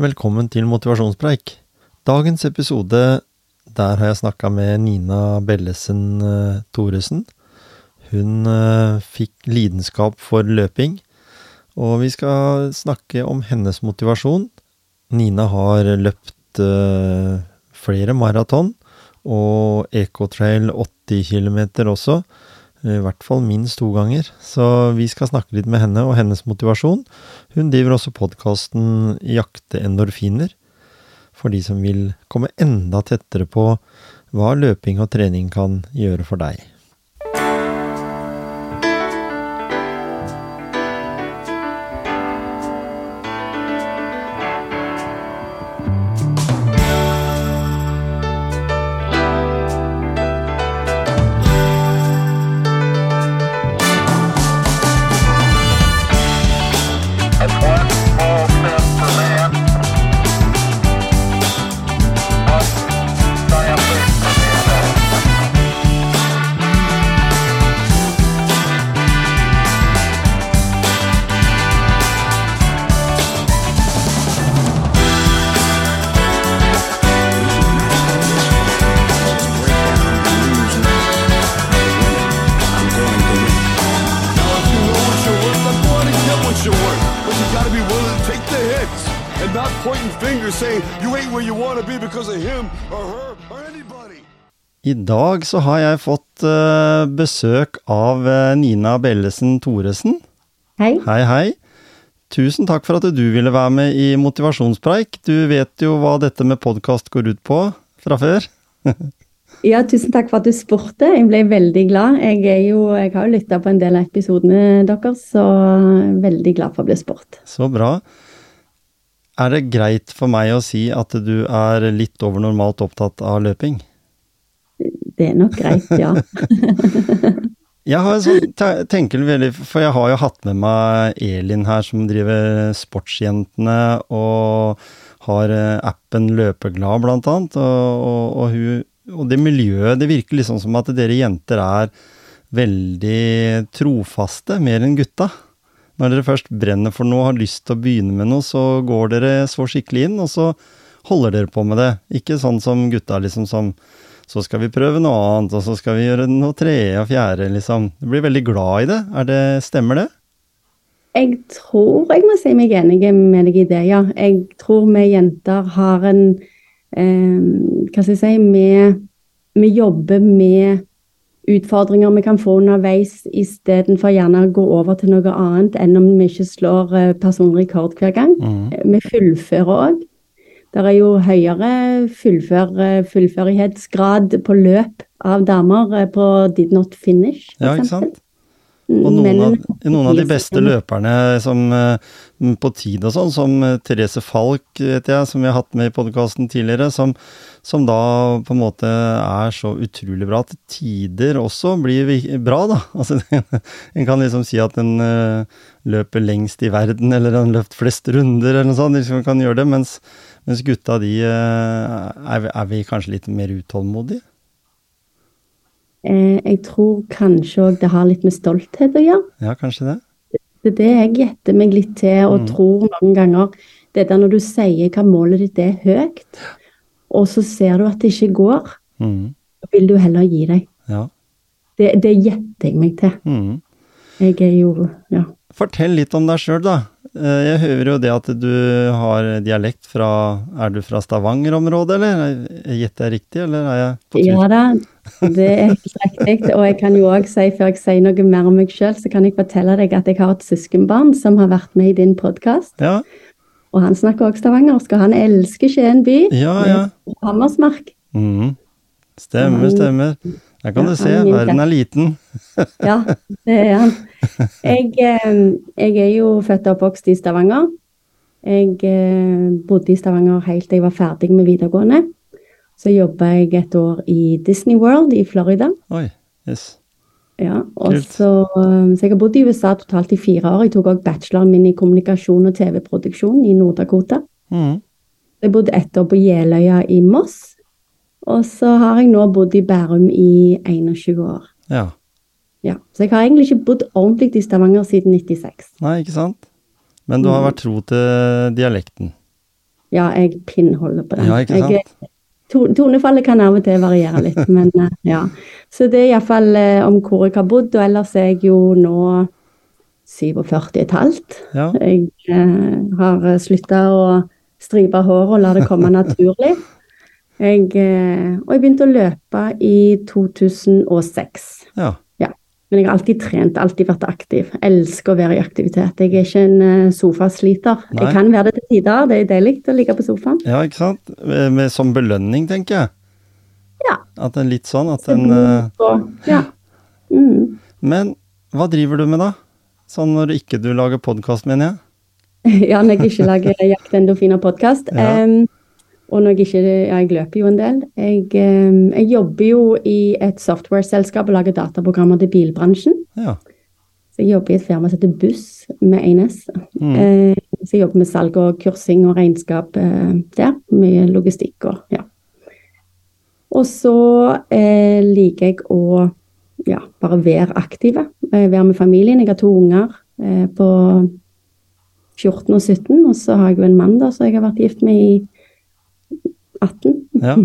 Velkommen til motivasjonspreik. Dagens episode, der har jeg snakka med Nina Bellesen uh, Thoresen. Hun uh, fikk lidenskap for løping, og vi skal snakke om hennes motivasjon. Nina har løpt uh, flere maraton, og Ecotrail 80 km også. I hvert fall minst to ganger. Så vi skal snakke litt med henne og hennes motivasjon. Hun driver også podkasten Jakte endorfiner, for de som vil komme enda tettere på hva løping og trening kan gjøre for deg. Så har jeg fått eh, besøk av eh, Nina Bellesen Thoresen. Hei. Hei, hei. Tusen takk for at du ville være med i Motivasjonspreik. Du vet jo hva dette med podkast går ut på fra før. Ja, tusen takk for at du spurte. Jeg ble veldig glad. Jeg, jo, jeg har jo lytta på en del av episodene deres, så jeg er veldig glad for å bli spurt. Så bra. Er det greit for meg å si at du er litt over normalt opptatt av løping? Det er nok greit, ja. Jeg har sånn, veldig, for jeg har jo hatt med meg Elin her som driver Sportsjentene og har eh, appen Løpeglad blant annet, og, og, og, hun, og det miljøet, det virker liksom som at dere jenter er veldig trofaste, mer enn gutta. Når dere først brenner for noe og har lyst til å begynne med noe, så går dere så skikkelig inn, og så holder dere på med det. Ikke sånn som gutta liksom som så skal vi prøve noe annet, og så skal vi gjøre noe tredje og fjerde, liksom. Du blir veldig glad i det. Er det stemmer det? Jeg tror jeg må si meg enig med deg i det, ja. Jeg tror vi jenter har en eh, Hva skal jeg si vi, vi jobber med utfordringer vi kan få underveis, istedenfor gjerne å gå over til noe annet enn om vi ikke slår personrekord hver gang. Mm. Vi fullfører òg. Det er jo høyere fullfør, fullførighetsgrad på løp av damer eh, på did not finish. Ja, ikke sant? Og noen av, noen av de beste løperne som, eh, på tid og sånn, som eh, Therese Falk, vet jeg, som vi har hatt med i podkasten tidligere, som, som da på en måte er så utrolig bra at tider også blir bra, da. Altså, en kan liksom si at en eh, løper lengst i verden, eller en løpt flest runder, eller noe sånt. Liksom kan gjøre det, mens, mens gutta, de eh, er, er vi kanskje litt mer utålmodige? Eh, jeg tror kanskje òg det har litt med stolthet å gjøre. Ja, kanskje det? Det er det jeg gjetter meg litt til og Mm. tror noen ganger. Det er når du sier hva målet ditt er høyt, og så ser du at det ikke går, Mm. vil du heller gi deg. Ja. Det, det gjetter jeg meg til. Mm. Jeg er jo Ja. Fortell litt om deg sjøl, da. Eh, Jeg hører jo det at du har dialekt fra Er du fra Stavanger-området, eller? Gjetter jeg riktig, eller er jeg på tur? Ja da, det er helt riktig. Og jeg kan jo òg si, før jeg sier noe mer om meg sjøl, så kan jeg fortelle deg at jeg har et søskenbarn som har vært med i din podkast. Ja, Og han snakker også stavangersk, og han elsker Skien by. ja. ja. Hammersmark. Mm. Stemmer, Han- stemmer. Der kan Ja, du se, er verden er liten. Ja, det er han. Jeg, eh, jeg er jo født og oppvokst i Stavanger. Jeg eh, bodde i Stavanger helt til jeg var ferdig med videregående. Så jobba jeg et år i Disney World i Florida. Oi, yes. Ja, og så, eh, så jeg har bodd i USA totalt i fire år. Jeg tok òg bacheloren min i kommunikasjon og TV-produksjon i Nord-Dakota. Mm. Jeg bodde ett år på Jeløya i Moss. Og så har jeg nå bodd i Bærum i 21 år. Ja. Ja, Så jeg har egentlig ikke bodd ordentlig i Stavanger siden 96. Nei, ikke sant? Men du har vært tro til dialekten. ja, jeg pinnholder på den. Ja, ikke sant? Jeg, tonefallet kan av og til variere litt, men eh, ja. Så det er iallfall eh, om hvor jeg har bodd, og ellers er jeg jo nå 47,5. Ja. Jeg eh, har slutta å stripe håret og la det komme naturlig. Jeg, eh, og jeg begynte å løpe i 2006. ja. Men jeg har alltid trent, alltid vært aktiv. Elsker å være i aktivitet. Jeg er ikke en eh, sofasliter. Nei. Jeg kan være det til tider, det er deilig å ligge på sofaen. Ja, ikke sant? Med, med, som belønning, tenker jeg. Ja. At er litt sånn at den eh, ja. Mm. Men hva driver du med, da? Sånn når ikke du lager podkast, mener jeg? Ja, når jeg ikke lager Jakt endorfiner-podkast. Ja. Og når jeg ikke Jeg løper jo en del. Jeg, jeg jobber jo i et software-selskap og lager dataprogrammer til bilbransjen. Ja. Så jeg jobber i et firma som heter Buss, med 1S. Mm. Eh, så jeg jobber med salg og kursing og regnskap eh, der. Mye logistikk og ja. Og så eh, liker jeg å ja, bare være aktive. Eh, være med familien. Jeg har to unger eh, på 14 og 17, og så har jeg jo en mann da, som jeg har vært gift med i 18. ja.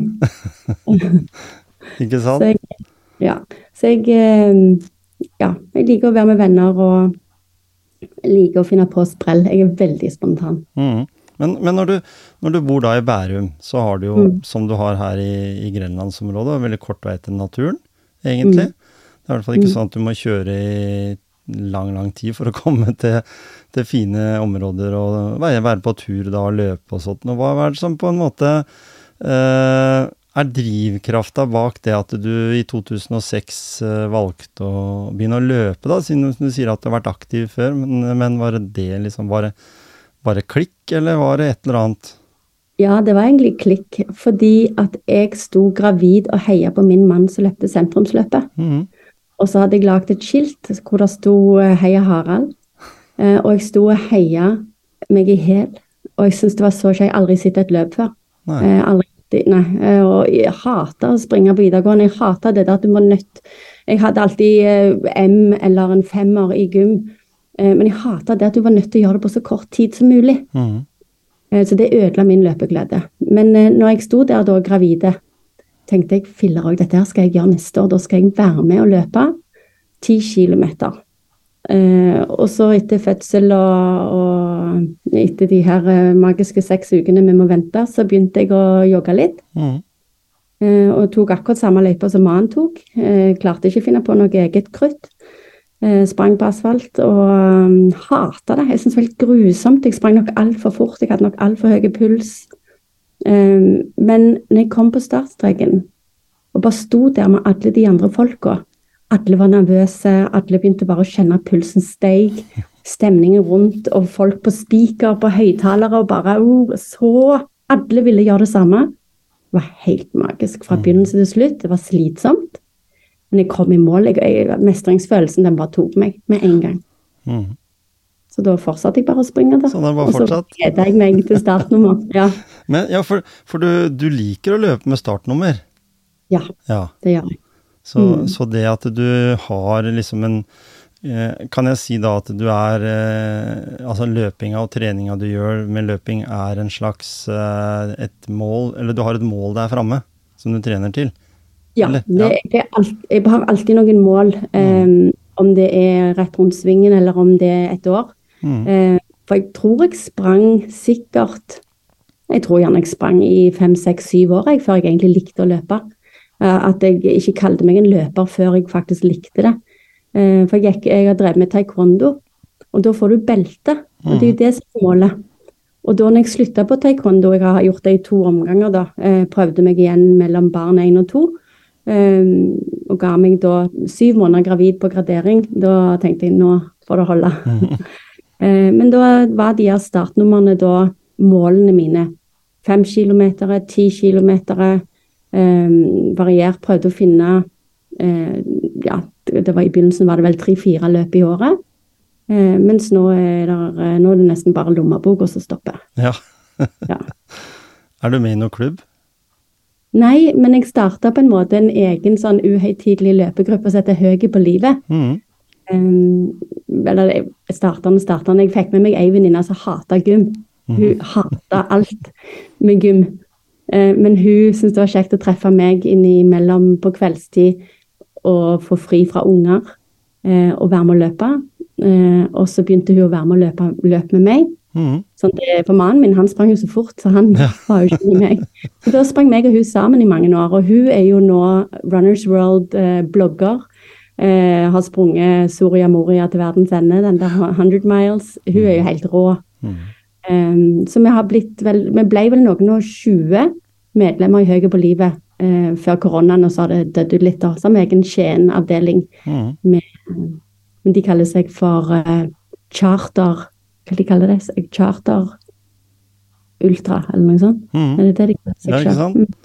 ikke sant? Så jeg, ja. Så jeg, eh, ja, jeg liker å være med venner og liker å finne på sprell. Jeg er veldig spontan. Mm. Men, men når, du, når du bor da i Bærum, så har du jo, Mm. som du har her i, i grenlandsområdet, veldig kort vei til naturen, egentlig. Mm. Det er i hvert fall ikke sånn at du må kjøre i lang, lang tid for å komme til, til fine områder og være, være på tur da og løpe og sånt. Og hva er det som på en måte er drivkrafta bak det at du i 2006 eh, valgte å begynne å løpe, da, siden du sier at du har vært aktiv før, men, men var det det liksom bare, bare klikk, eller var det et eller annet? Ja, det var egentlig klikk, fordi at jeg sto gravid og heia på min mann som løpte sentrumsløpet. Mhm. Og så hadde jeg lagd et skilt hvor det sto eh, 'Heia Harald'. Eh, og jeg sto og heia meg i hæl. Og jeg syntes det var så kjekt. Jeg har aldri sett et løp før. Nei. Eh, aldri, nei. Eh, og jeg hata å springe på videregående. Jeg hata det der at du må nødt Jeg hadde alltid eh, M eller en femmer i gym. Eh, men jeg hata det at du var nødt til å gjøre det på så kort tid som mulig. Eh, Så det ødela min løpeglede. Men når jeg sto der da gravide, tenkte jeg filler òg, dette her skal jeg gjøre neste år. Da skal jeg være med og løpe ti kilometer. Eh, og så etter fødsel og, og etter de her eh, magiske seks ukene vi må vente, så begynte jeg å jogge litt. Mm. Eh, og tok akkurat samme løypa som mannen tok. Eh, klarte ikke å finne på noe eget krutt. Eh, sprang på asfalt og um, hata det. Jeg syntes det var helt grusomt. Jeg sprang nok altfor fort. Jeg hadde nok altfor høy puls. Eh, men når jeg kom på startstreken og bare sto der med alle de andre folka Alle var nervøse, alle begynte bare å kjenne at pulsen steig. Stemningen rundt, og folk på spiker, på høyttalere, og bare oh, så Alle ville gjøre det samme. Det var helt magisk fra begynnelse til slutt. Det var slitsomt. Men jeg kom i mål. Jeg, jeg, mestringsfølelsen den bare tok meg med en gang. Mm. Så da fortsatte jeg bare å springe. da. Så Og så gleda jeg meg til startnummer. Ja, Men ja, for, for du, du liker å løpe med startnummer. ja Ja. det gjør jeg. Så, Mm. så det at du har liksom en eh, Kan jeg si da at du er eh, Altså løpinga og treninga du gjør med løping er en slags eh, et mål Eller du har et mål der framme som du trener til? Ja, det, Ja. Alt, jeg har alltid noen mål. Um, om det er rett rundt svingen, eller om det er et år. Mm. Uh, for jeg tror jeg sprang sikkert Jeg tror gjerne jeg sprang i fem, seks, syv år jeg, før jeg egentlig likte å løpe. Eh, at jeg ikke kalte meg en løper før jeg faktisk likte det. Eh, for jeg, gikk, jeg har drevet med taekwondo, og da får du belte. Og det er jo det som er målet. Og da når jeg slutta på taekwondo, jeg har gjort det i to omganger, da, eh, prøvde meg igjen mellom barn én og to, og ga meg da syv måneder gravid på gradering, da tenkte jeg nå får det holde. Eh, Men da var de her startnumrene da målene mine. Fem kilometer, ti kilometer, eh, variert. Prøvde å finne eh, Ja, det var i begynnelsen var det vel tre-fire løp i året. Eh, mens nå er, det, eh, nå er det nesten bare lommeboka så stopper. Ja. Ja. Er du med i noen klubb? Nei, men jeg starta på en måte en egen sånn uhøytidelig løpegruppe som heter Høge på livet. Mm. Um, eller startende, startende. Jeg fikk med meg ei venninne som hata gym. Hun hata alt med gym. Eh, men hun syntes det var kjekt å treffe meg innimellom på kveldstid og få fri fra unger eh, og være med å løpe. Eh, og så begynte hun å være med å løpe, løpe med meg. Mm. Sånn, det, for mannen min han sprang jo så fort, så han var jo ikke med meg. Så da sprang meg og hun sammen i mange år. Og hun er jo nå Runners World-blogger. Eh, har sprunget Soria Moria til verdens ende, den der 100 miles. Hun er jo helt rå. Um, så vi har blitt vel Vi ble vel noen og 20 medlemmer i Høyre på livet uh, før koronaen, og så har det dødd ut litt. da. Så har vi egen Skien-avdeling. Mm. med, Men de kaller seg for uh, charter Hva de kaller det? Charter Ultra, eller noe sånt? Mm. Er det det de kaller seg Ja, ikke sant? Mm.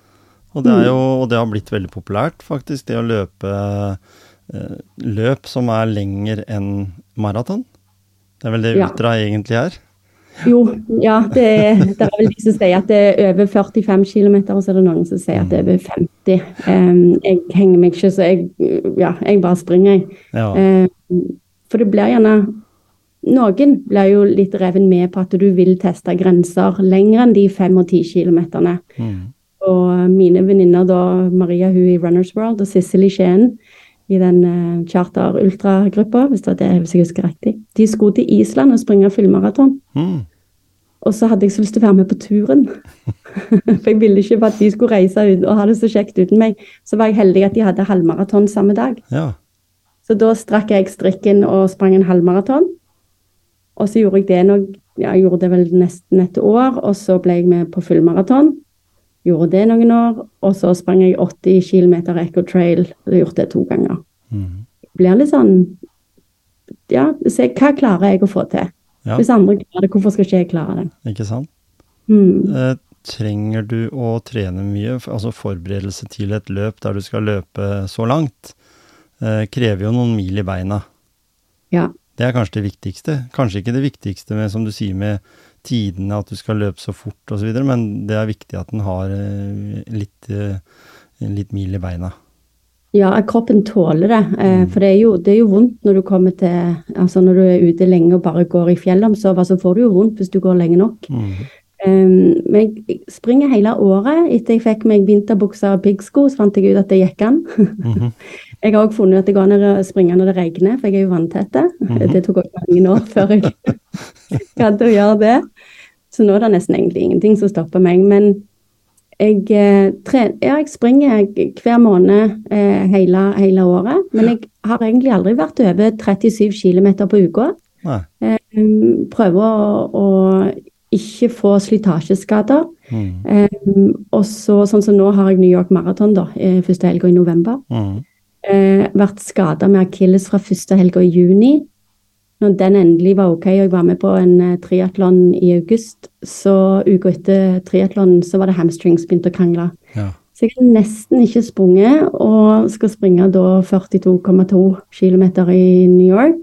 Og det, er jo, og det har blitt veldig populært, faktisk, det å løpe uh, løp som er lenger enn maraton. Det er vel det Ja. ultra egentlig er. Jo, ja, det det er vel de som sier at det er over 45 km, og så er det noen som sier at det er over 50. Um, jeg henger meg ikke, så jeg, ja, jeg bare springer, jeg. Ja. Um, for det blir gjerne Noen blir jo litt revet med på at du vil teste grenser lenger enn de 5 og 10 kilometerne. Mm. Og mine venninner, da, Maria hun i Runners World og Sissel i Skien i den uh, charter ultra-gruppa, hvis det var det hvis jeg husker riktig, de skulle til Island og springe fullmaraton. Mm. Og så hadde jeg så lyst til å være med på turen. For jeg ville ikke at de skulle reise ut og ha det så kjekt uten meg. Så var jeg heldig at de hadde halvmaraton samme dag. ja. Så da strakk jeg strikken og sprang en halvmaraton. Og så gjorde jeg det nok, ja, jeg gjorde det vel nesten et år, og så ble jeg med på fullmaraton. Gjorde det noen år, og så sprang jeg 80 km Echo Trail. Og har gjort det to ganger. Mm. Blir litt sånn Ja, se hva klarer jeg å få til? Ja. Hvis andre klarer det, hvorfor skal ikke jeg klare det? Ikke sant? Mm. Eh, trenger du å trene mye? Altså forberedelse til et løp der du skal løpe så langt, eh, krever jo noen mil i beina. Ja. Det er kanskje det viktigste. Kanskje ikke det viktigste med, som du sier, med tidene, at du skal løpe så fort osv., men det er viktig at den har eh, litt, eh, litt mil i beina. Ja, kroppen tåler det. Eh, for det er, jo, det er jo vondt når du kommer til Altså når du er ute lenge og bare går i fjellomsover, så får du jo vondt hvis du går lenge nok. Mm. Um, men jeg springer hele året. Etter jeg fikk meg vinterbukser og piggsko, så fant jeg ut at det gikk an. Mhm. jeg har òg funnet at det går an å springe når det regner, for jeg er jo vanntette. Det tok også mange år før jeg gadd å gjøre det. Så nå er det nesten egentlig ingenting som stopper meg. Men jeg, eh, tre, ja, jeg springer hver måned eh, hele, hele året. Men jeg har egentlig aldri vært over 37 km på uka. Um, prøver å, å ikke få slitasjeskader. Mm. Eh, og så, sånn som nå har jeg New York Marathon, da, eh, første helga i november. Mm. Eh, vært skada med akilles fra første helga i juni. Når den endelig var ok, og jeg var med på en eh, triatlon i august, så uka etter triatlonen så var det hamstrings begynte å krangle. Ja. Så jeg har nesten ikke sprunget, og skal springe da 42,2 km i New York.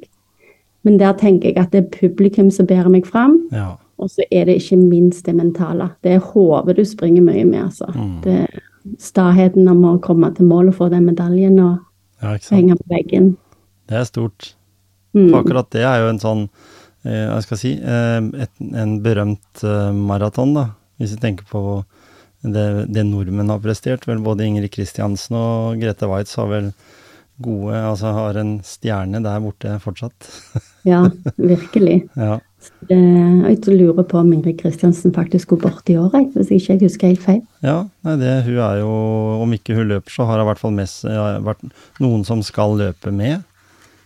Men der tenker jeg at det er publikum som bærer meg fram. ja. Og så er det ikke minst det mentale. Det er hodet du springer mye med, altså. Mm. Det staheten om å komme til mål og få den medaljen og ja, henge på veggen. Det er stort. Mm. For akkurat det er jo en sånn, eh, hva skal jeg si, eh, et, en berømt eh, maraton, da. Hvis vi tenker på det, det nordmenn har prestert. Vel, både Ingrid Kristiansen og Grete Waitz har vel gode, altså har en stjerne der borte fortsatt. Ja, virkelig. ja. Det, jeg lurer på om Ingrid Kristiansen faktisk går bort i år, hvis hvis jeg ikke husker helt feil. Ja, nei, det, hun er jo, om ikke hun løper, så har hun i hvert fall mest, vært noen som skal løpe med.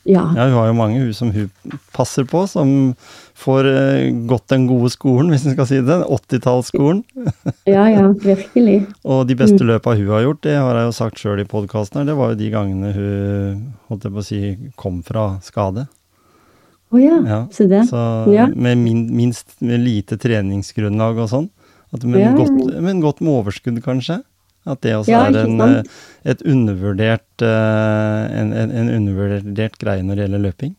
Ja, Ja, hun har jo mange hun som hun passer på, som får eh, gått den gode skolen, hvis en skal si det. 80-tallsskolen. ja, ja virkelig. Og de beste løpa hun har gjort, det har jeg jo sagt sjøl i podkasten her, det var jo de gangene hun holdt jeg på å si, kom fra skade. Å ja, Ja, se det. Så Ja. med min, minst med lite treningsgrunnlag og sånn. Men, godt, men godt med overskudd, kanskje. At det også Ja, er en, eh, undervurdert, eh, en, en, en undervurdert greie når det gjelder løping.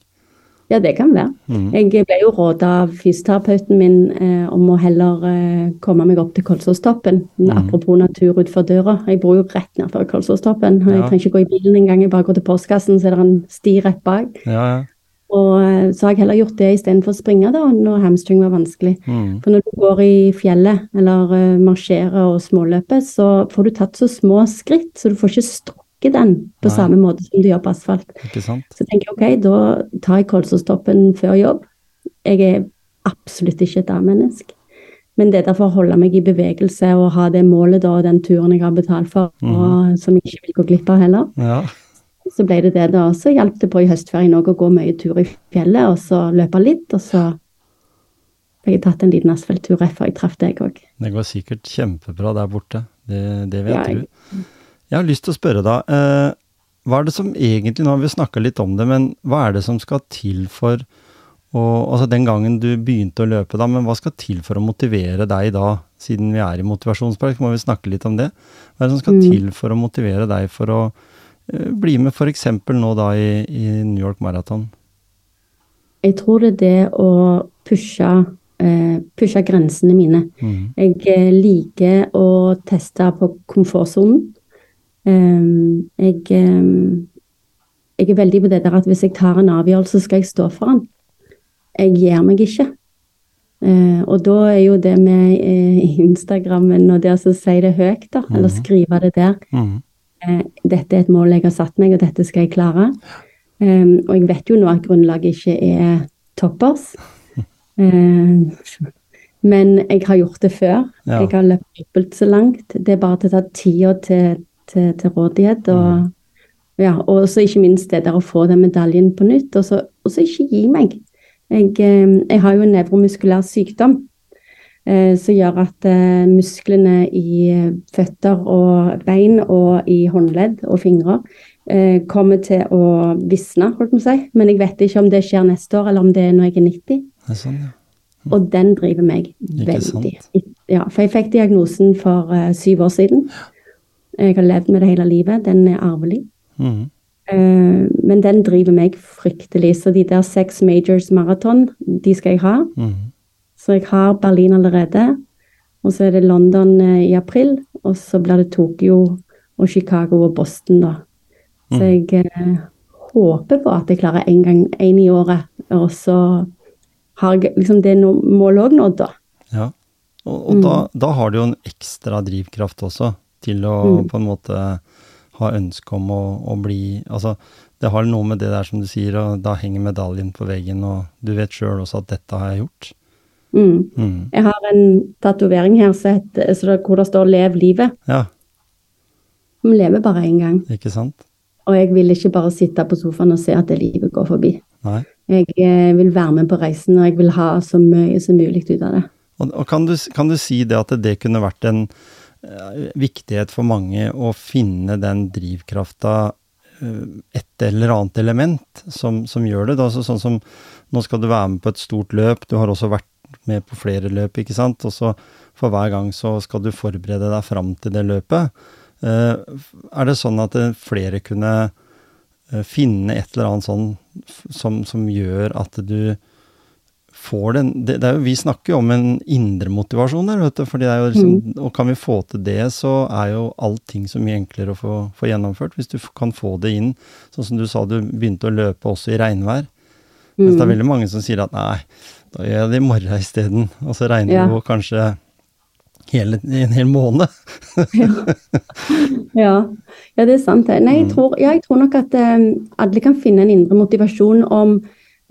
Ja, det kan være. Mm. Jeg ble jo råda av fysioterapeuten min eh, om å heller eh, komme meg opp til Kolsåstoppen. Mm. Apropos natur utenfor døra. Jeg bor jo rett nedfor Kolsåstoppen. Ja. Jeg trenger ikke gå i bilen engang. Jeg bare går til postkassen, så er det en sti rett bak. Ja, ja. Og eh, så har jeg heller gjort det istedenfor å springe da, når hamstring var vanskelig. Mm. For når du går i fjellet eller uh, marsjerer og småløper, så får du tatt så små skritt, så du får ikke strukket den på Nei. samme måte som du gjør på asfalt. Ikke sant? Så tenker jeg ok, da tar jeg Kolsåstoppen før jobb. Jeg er absolutt ikke et A-menneske. Men det er derfor å holde meg i bevegelse og ha det målet da, og den turen jeg har betalt for, og som jeg ikke vil gå glipp av heller. Ja. Så ble det det da. Og Så hjalp det på i høstferien òg å gå mye tur i fjellet, og så løpe litt. Og så fikk jeg tatt en liten asfalttur rett før jeg traff deg òg. Det går sikkert kjempebra der borte. Det, det vet Ja, jeg- du. Jeg har lyst til å spørre da, eh, hva er det som egentlig, nå har vi snakka litt om det, men hva er det som skal til for å, altså den gangen du begynte å løpe da, men hva skal til for å motivere deg da, siden vi er i motivasjonspark, må vi snakke litt om det. Hva er det som skal Mm. til for å motivere deg for å bli med for eksempel nå da i, i New York Marathon? Jeg tror det er det å pushe, eh, pushe grensene mine. Mm. Jeg eh, liker å teste på komfortsonen. Ehm, jeg, ehm, jeg er veldig på det der at hvis jeg tar en avgjørelse, så skal jeg stå for den. Jeg gir meg ikke. Eh, og da er jo det med eh, Instagrammen og det å si det høyt, da, eller skrive det der Mhm. Eh, Dette er et mål jeg har satt meg, og dette skal jeg klare. Um, og jeg vet jo nå at grunnlaget ikke er toppers. Um, men jeg har gjort det før. Ja. Jeg har løpt dobbelt så langt. Det er bare til å ta tida til, til, til rådighet. Og, ja, og så ikke minst det der å få den medaljen på nytt, og så, ikke gi meg. Jeg, eh, jeg har jo en nevromuskulær sykdom eh, som gjør at eh, musklene i eh, føtter og bein og i håndledd og fingre eh, kommer til å visne, holdt på å si. Men jeg vet ikke om det skjer neste år, eller om det er når jeg er 90. Det er sånn, ja. Og den driver meg veldig. Ja, for jeg fikk diagnosen for uh, syv år siden. Jeg har levd med det hele livet. Den er arvelig. Mm. Uh, men den driver meg fryktelig. Så de der seks majors maraton, de skal jeg ha. Mhm. Så jeg har Berlin allerede. Og så er det London eh, i april. Og så blir det Tokyo og Chicago og Boston, da. Så jeg eh, håper på at jeg klarer én gang én i året. Og så har jeg liksom det no målet òg nådd, da. Ja, og, og da, da har du jo en ekstra drivkraft også til å på en måte ha ønske om å, å bli Altså, det har noe med det der som du sier, og da henger medaljen på veggen, og du vet sjøl også at dette har jeg gjort. Mm. Mm. Jeg har en tatovering her så heter, så det, hvor det står 'Lev livet'. Ja, Vi lever bare én gang. ikke sant? Og jeg vil ikke bare sitte på sofaen og se at det livet går forbi. Nei. Jeg eh, vil være med på reisen, og jeg vil ha så mye som mulig ut av det. Og, og kan, du, kan du si det at det kunne vært en uh, viktighet for mange å finne den drivkrafta eh, et eller annet element som, som gjør det? Altså sånn som nå skal du være med på et stort løp, du har også vært med på flere løp, ikke sant? Og så for hver gang så skal du forberede deg fram til det løpet. Eh, er det sånn at flere kunne eh, finne et eller annet sånn som, som gjør at du får den det, det jo, Vi snakker jo om en indre motivasjon der, vet du. Fordi det er jo liksom, Og kan vi få til det, så er jo allting så mye enklere å få, få gjennomført. Hvis du kan få det inn, sånn som du sa du begynte å løpe også i regnvær. Mens det er veldig mange som sier at nei, da gjør jeg det i morgen isteden. Og så regner Ja. det jo kanskje hele, en hel måned. Ja, ja det er sant. Nei, jeg tror, ja, jeg tror nok at eh, alle kan finne en indre motivasjon om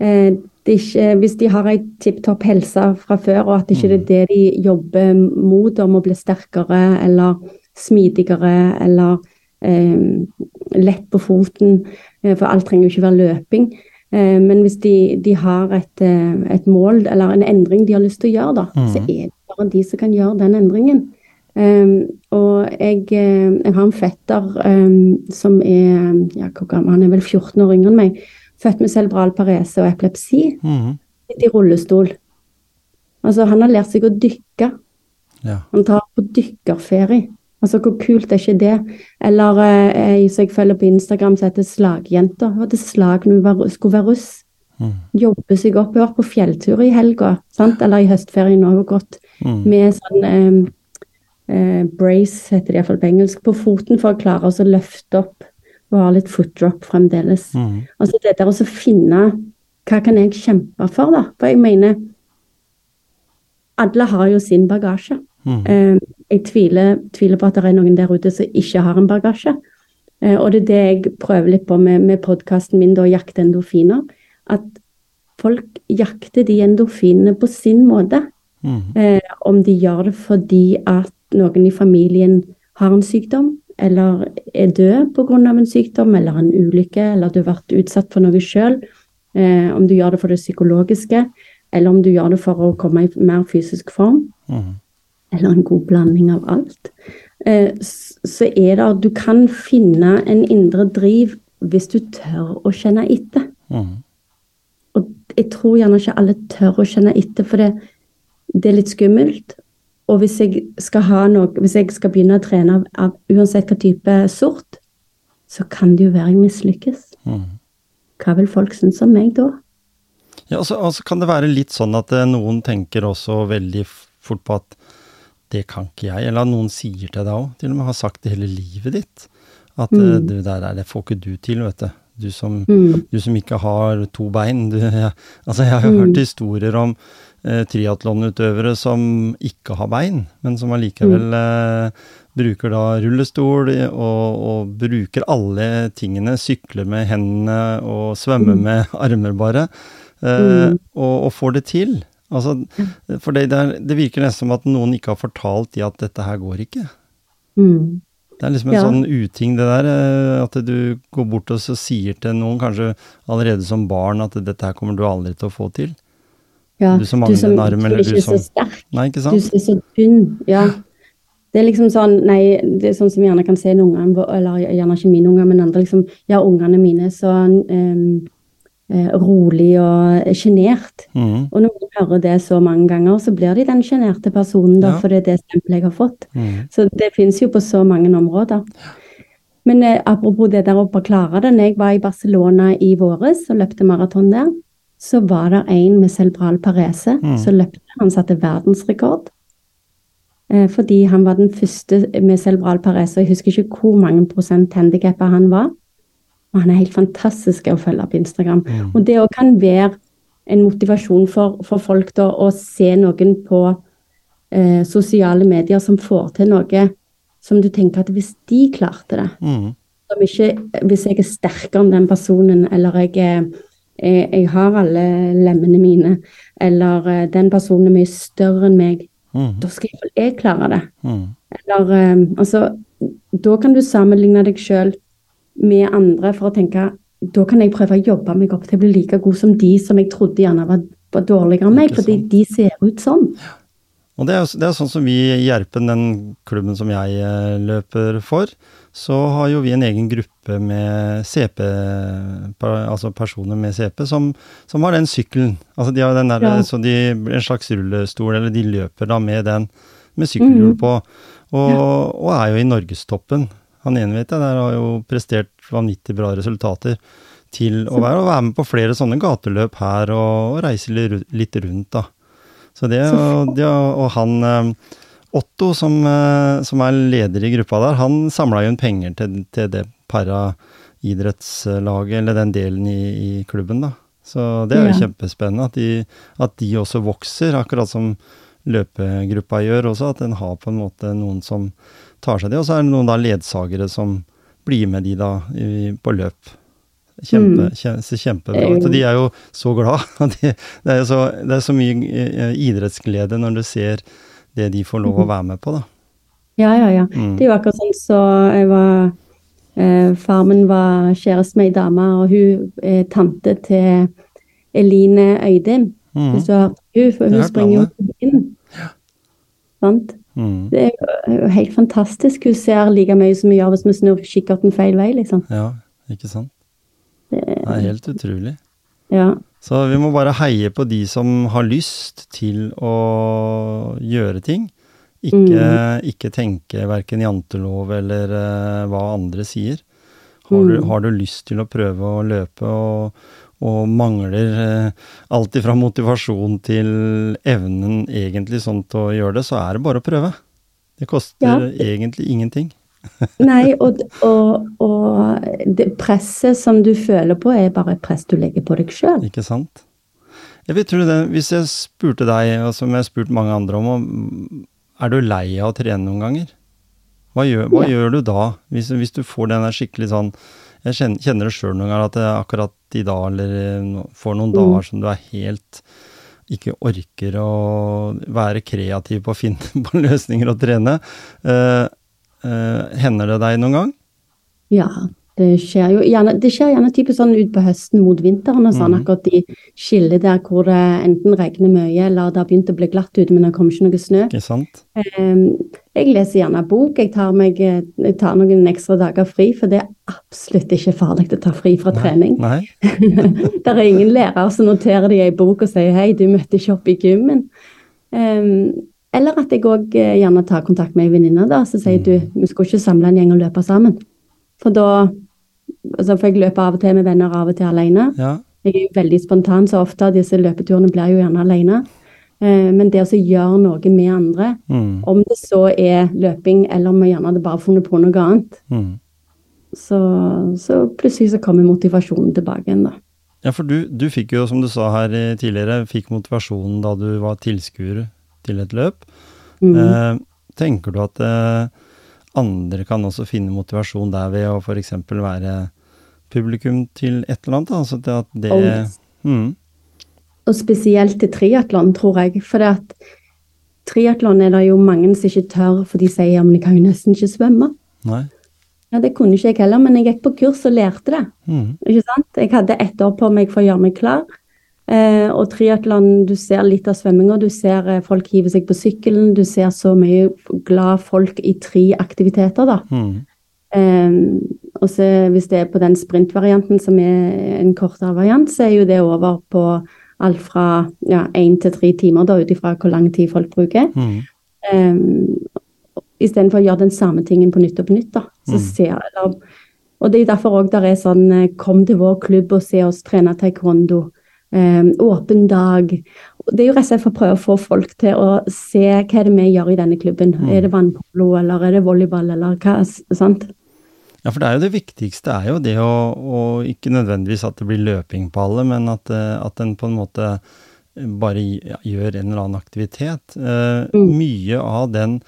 eh, de ikke, hvis de har ei tipp topp helse fra før, og at ikke det er det de jobber mot, om å bli sterkere eller smidigere eller eh, lett på foten. For alt trenger jo ikke være løping. Eh, men hvis de, de har et, eh, et mål eller en endring de har lyst til å gjøre, da, så er det bare de som kan gjøre den endringen. Um, og jeg, jeg har en fetter um, som er ja, han er vel 14 år yngre enn meg. Født med cerebral parese og epilepsi. Mm. Sitter i rullestol. Altså, han har lært seg å dykke. Ja. Han tar på dykkerferie. Altså, hvor kult er ikke det? Eller eh, jeg følger på Instagram som heter Slagjenta. Hun hadde slag når hun var, skulle være russ. Mm. Jobbe seg opp. Hun vært på fjelltur i helga, sant? eller i høstferien har gått Mhm. med sånn eh, eh, brace, heter det iallfall på engelsk, på foten for å klare å løfte opp og ha litt foot drop fremdeles. Mm. Altså det der å finne hva kan jeg kjempe for, da? For jeg mener Alle har jo sin bagasje. Eh, jeg tviler, tviler på at det er noen der ute som ikke har en bagasje. Eh, og det er det jeg prøver litt på med, med podkasten min, da, 'Jakte endorfiner'. At folk jakter de endorfinene på sin måte. Mm. Eh, om de gjør det fordi at noen i familien har en sykdom, eller er død pga. en sykdom, eller en ulykke, eller du har vært utsatt for noe sjøl. Eh, om du gjør det for det psykologiske, eller om du gjør det for å komme i mer fysisk form Mhm. Eller en god blanding av alt, eh, så er det Du kan finne en indre driv hvis du tør å kjenne etter. Mm. Og jeg tror gjerne ikke alle tør å kjenne etter, for det, det er litt skummelt. Og hvis jeg skal ha noe, hvis jeg skal begynne å trene av, av uansett hva type sort, så kan det jo være jeg mislykkes. Mm. Hva vil folk synes om meg da? Ja, og så og så kan det være litt sånn at eh, noen tenker også veldig fort på at det kan ikke jeg, eller at noen sier til deg òg, til og med har sagt det hele livet ditt, at eh, Mm. det der er det får ikke du til, vet du. Du som, Mm. du som ikke har to bein. Du, jeg, Altså, jeg har jo Mm. hørt historier om eh, triatlonutøvere som ikke har bein, men som allikevel eh, bruker da rullestol og, og bruker alle tingene, sykler med hendene og svømmer Mm. med armer bare, eh, Mm. og, og får det til. Altså, for det, der, det virker nesten som at noen ikke har fortalt de at dette her går ikke. Mm. Det er liksom en Ja. sånn uting det der, eh, at du går bort og så sier til noen, kanskje allerede som barn, at dette her kommer du aldri til å få til. Ja, Du som mangler en arm, eller du er så som- sterk. Nei, ikke Du sant? som er så tynn. Ja. Det er liksom sånn Nei, det er sånn som vi gjerne kan se en ungene Eller gjerne ikke mine unger, men andre liksom Ja, ungene mine så eh, rolig og sjenert. Mm. Og når man hører det så mange ganger, så blir de den sjenerte personen, da, Ja. for det er det stempelet jeg har fått. Mm. Så det finnes jo på så mange områder. Men eh, apropos det der å klare det. Når jeg var i Barcelona i våres og løpte maraton der, så var det en med cerebral parese Mm. som løpte. Han satte verdensrekord. Eh, fordi han var den første med cerebral parese. og Jeg husker ikke hvor mange prosent handikappa han var. Og han er helt fantastisk å følge på Instagram. Mm. Og det òg kan være en motivasjon for, for folk da å se noen på eh, sosiale medier som får til noe som du tenker at hvis de klarte det mm. ikke, Hvis jeg er sterkere enn den personen, eller jeg, jeg, jeg har alle lemmene mine, eller eh, den personen er mye større enn meg, mm. da skal iallfall jeg klare det. Mhm. Eller eh, altså Da kan du sammenligne deg sjøl med andre for å tenke da kan jeg prøve å jobbe meg opp til å bli like god som de som jeg trodde gjerne var, var dårligere enn meg, fordi de ser ut sånn. Og det er, jo- det er sånn som vi i Gjerpen, den klubben som jeg eh, løper for, så har jo vi en egen gruppe med CP, altså personer med CP, som, som har den sykkelen. Altså de har den der, Ja. så de, en slags rullestol, eller de løper da med den, med sykkelhjul Mhm. på, og, og er jo i norgestoppen. Han ene vet jeg, der har jo prestert vanvittig bra resultater til å være, å være med på flere sånne gateløp her, og, og reise litt, rundt da. Så det, og, det, og han eh, Otto, som, eh, som er leder i gruppa der, han samla jo inn penger til, til det paraidrettslaget, eller den delen i, i klubben, da. Så det er jo Ja. kjempespennende at de, at de også vokser, akkurat som løpegruppa gjør også, at den har på en måte noen som tar seg det. Og så er det noen da ledsagere som blir med de da i, på løp. Kjempe, Mm. kje, kjempebra ut. Og de er jo så glad. Det, det, er jo så, det er så mye eh, idrettsglede når du ser det de får lov å være med på, da. Ja, ja, ja. Mm. Det er jo akkurat sånn så jeg var eh, Far min var kjæreste med ei dame, og hun er tante til Eline Øydin. Mm. Hvis du har hun, for hun springer jo inn. inn. Sant? Mm. Det er jo- helt fantastisk. Hun ser like mye som vi gjør hvis vi snur kikkerten feil vei, liksom. Ja, ikke sant. Det, er helt utrolig. ja. Så vi må bare heie på de som har lyst til å gjøre ting. Ikke, ikke tenke verken jantelov eller uh, hva andre sier. Har du, Mm. har du lyst til å prøve å løpe og, og mangler eh, alt ifra motivasjon til evnen egentlig sånn til å gjøre det, så er det bare å prøve. Det koster Ja. egentlig ingenting. Nei, og, og, og det presset som du føler på, er bare et press du legger på deg sjøl. Ikke sant? Jeg vet, tro det, Hvis jeg spurte deg, og som jeg har spurt mange andre om, er du lei av å trene noen ganger? Hva gjør, hva Ja. gjør du da, hvis, hvis du får den der skikkelig sånn Jeg kjenner, det sjøl noen ganger at er akkurat i dag, eller eh, får noen Mm. dager som du er helt ikke orker å være kreativ på å finne på løsninger og trene. Uh, uh, hender det deg noen gang? Ja, det skjer jo gjerne, det skjer gjerne typisk sånn ut på høsten mot vinteren og sånn, mm. akkurat de skiller der hvor det enten regner mye eller det har begynt å bli glatt ute, men det kommer ikke noe snø. Ikke sant? Ehm, Jeg leser gjerne bok, jeg tar, meg, eh, jeg tar noen ekstra dager fri, for det er absolutt ikke farlig å ta fri fra trening. Nei? Det er ingen lærer som noterer det i en bok og sier hei, du møtte ikke opp i gymmen. Um, eller at jeg òg gjerne tar kontakt med ei venninne så sier du vi skal ikke samle en gjeng og løpe sammen. For da altså For jeg løper av og til med venner, av og til alene. Ja. Jeg er jo veldig spontan, så ofte disse løpeturene blir jo gjerne alene. Eh, Men det å så gjøre noe med andre, Mm, om det så er løping eller om vi gjerne hadde bare funnet på noe annet, mm. så, så plutselig så kommer motivasjonen tilbake igjen, da. Ja, for du, du fikk jo, som du sa her eh, tidligere, fikk motivasjonen da du var tilskuer til et løp. Mm. Eh, tenker du at eh, andre kan også finne motivasjon der ved å f.eks. være publikum til et eller annet? Altså at det og, mm, Og spesielt til triatlon, tror jeg. For det at triatlon er det jo mange som ikke tør, for de sier ja, men jeg kan jo nesten ikke svømme. Nei? Ja, Det kunne ikke jeg heller, men jeg gikk på kurs og lærte det. Mm, Ikke sant? Jeg hadde ett år på meg for å gjøre meg klar. Eh, og triatlon, du ser litt av svømminga. Du ser eh, folk hive seg på sykkelen. Du ser så mye glad folk i tre aktiviteter, da. mm, Eh, og så hvis det er på den sprintvarianten som er en kortere variant, så er jo det over på alt fra ja, én til tre timer, da, ut ifra hvor lang tid folk bruker. mm, Eh, Istedenfor å gjøre den samme tingen på nytt og på nytt. da. Så Mm. ser, eller, og Det er derfor òg der er sånn eh, Kom til vår klubb og se oss trene taekwondo. Um, åpen dag. Det er jo rett og slett for å prøve å få folk til å se hva er det vi gjør i denne klubben. Mm. Er det vannpolo, eller er det volleyball, eller hva? sant? Ja, for det er jo det viktigste er jo det å, å ikke nødvendigvis at det blir løping på alle, men at, eh, at en på en måte bare gjør en eller annen aktivitet. Eh, Mm. Mye av den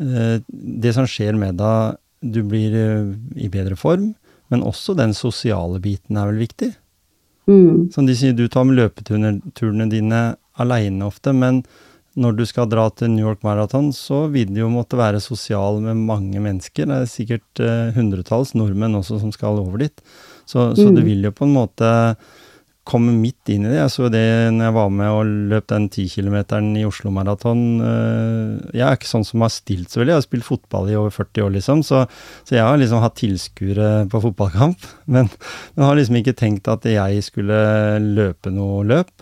eh, Det som skjer med deg, du blir eh, i bedre form, men også den sosiale biten er vel viktig. Mm. Som de sier, du tar med løpeturene dine aleine ofte, men når du skal dra til New York Marathon, så vil du jo måtte være sosial med mange mennesker. Det er sikkert eh, hundretalls nordmenn også som skal over dit. Så, så Mm. du vil jo på en måte komme midt inn i det. Jeg så det når jeg var med og løp den 10 kilometeren i Oslo Maraton. eh, Jeg er ikke sånn som har stilt så veldig, jeg har spilt fotball i over 40 år, liksom. Så, så jeg har liksom hatt tilskuere på fotballkamp, men, men har liksom ikke tenkt at jeg skulle løpe noe løp.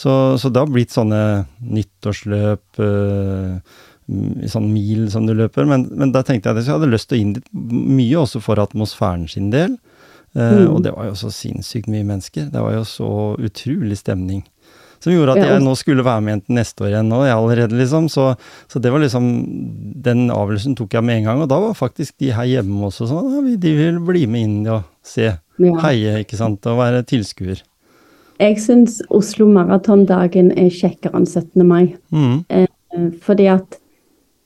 Så, så det har blitt sånne nyttårsløp, øh, sånn mil som du løper. Men, men da tenkte jeg at jeg hadde lyst til å inn dit mye også for atmosfæren sin del. Eh, Mm. Og det var jo så sinnssykt mye mennesker. Det var jo så utrolig stemning. Som gjorde at jeg nå skulle være med neste år igjen nå, jeg allerede, liksom. Så, så det var liksom Den avgjørelsen tok jeg med en gang. Og da var faktisk de her hjemme også sånn ja, De vil bli med inn og se. Ja. Heie, ikke sant. Og være tilskuer. Jeg syns Oslo Maratondagen er kjekkere enn 17. mai. Mm. Eh, Fordi at eh,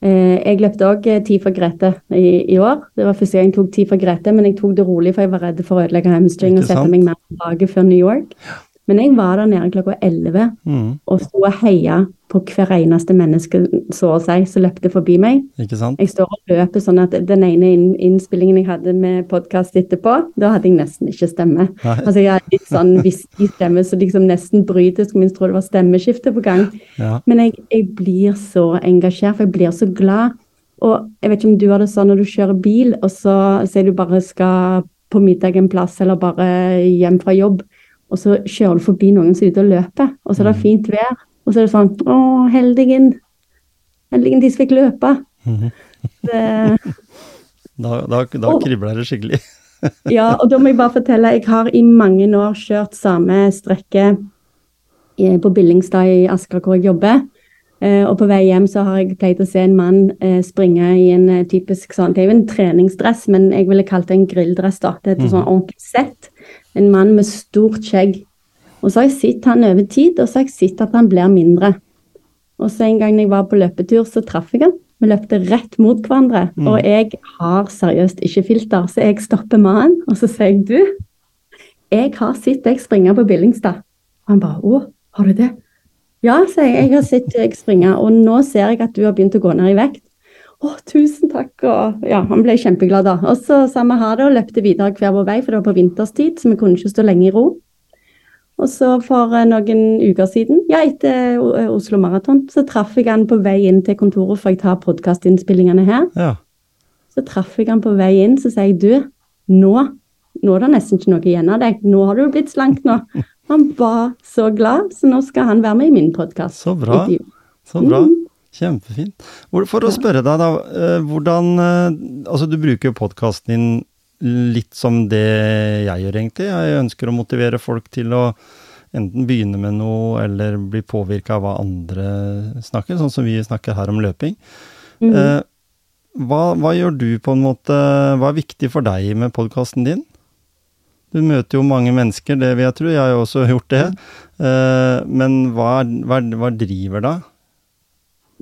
jeg løpte òg tid for Grete i, i år. Det var første gang jeg tok tid for Grete, men jeg tok det rolig, for jeg var redd for å ødelegge hamstring og sette meg mer tilbake før New York. Men jeg var der nede klokka 11 Mm. og sto og heia på hver eneste menneske så å si som løpte forbi meg. Ikke sant? Jeg står og løper sånn at den ene innspillingen jeg hadde med podkast etterpå, da hadde jeg nesten ikke stemme. Nei. Altså jeg hadde litt sånn hviskestemme stemme som liksom nesten bryter, skulle minst tro det var stemmeskifte på gang. Ja. Men jeg, jeg blir så engasjert, for jeg blir så glad. Og jeg vet ikke om du har det sånn når du kjører bil, og så sier du bare skal på middag en plass, eller bare hjem fra jobb, og så kjører du forbi noen som er ute og løper, og så er det fint vær, og så er det sånn Å, heldigen. Heldigen de som fikk løpe. Det, Da, da, da Åh. kribler det skikkelig. ja, og da må jeg bare fortelle, jeg har i mange år kjørt samme strekke eh, på Billingstad i Asker hvor jeg jobber. Eh, og på vei hjem så har jeg pleid å se en mann eh, springe i en eh, typisk sånn Det er jo en treningsdress, men jeg ville kalt det en grilldress. da. Det er et sånn ordentlig sett. En mann med stort skjegg. Og så har jeg sett han over tid, og så har jeg sett at han blir mindre. Og så en gang jeg var på løpetur, så traff jeg han. Vi løpte rett mot hverandre. Og jeg har seriøst ikke filter, så jeg stopper mannen, og så sier jeg du, jeg har sett deg springe på Billingstad. Og han bare å, har du det? Ja, sier jeg. Jeg har sett deg springe, og nå ser jeg at du har begynt å gå ned i vekt. Å, tusen takk. Og ja, han ble kjempeglad da. Og så sa vi ha det og løpte videre hver vår vei, for det var på vinterstid, så vi kunne ikke stå lenge i ro. Og så for eh, noen uker siden, ja, etter eh, Oslo Maraton, så traff jeg han på vei inn til kontoret, for jeg tar podkastinnspillingene her. Ja. Så traff jeg han på vei inn, så sier jeg du, nå, nå er det nesten ikke noe igjen av deg. Nå har du blitt slank nå. Han var så glad, så nå skal han være med i min podkast. Så bra. Så bra. Kjempefint. For å spørre deg, da. eh, Hvordan eh, Altså, du bruker jo podkasten din litt som det jeg gjør, egentlig. Jeg ønsker å motivere folk til å enten begynne med noe, eller bli påvirka av hva andre snakker, sånn som vi snakker her om løping. Mm. hva, hva gjør du på en måte Hva er viktig for deg med podkasten din? Du møter jo mange mennesker, det vil jeg tro. Jeg har jo også gjort det. Eh, men hva, hva, hva driver da?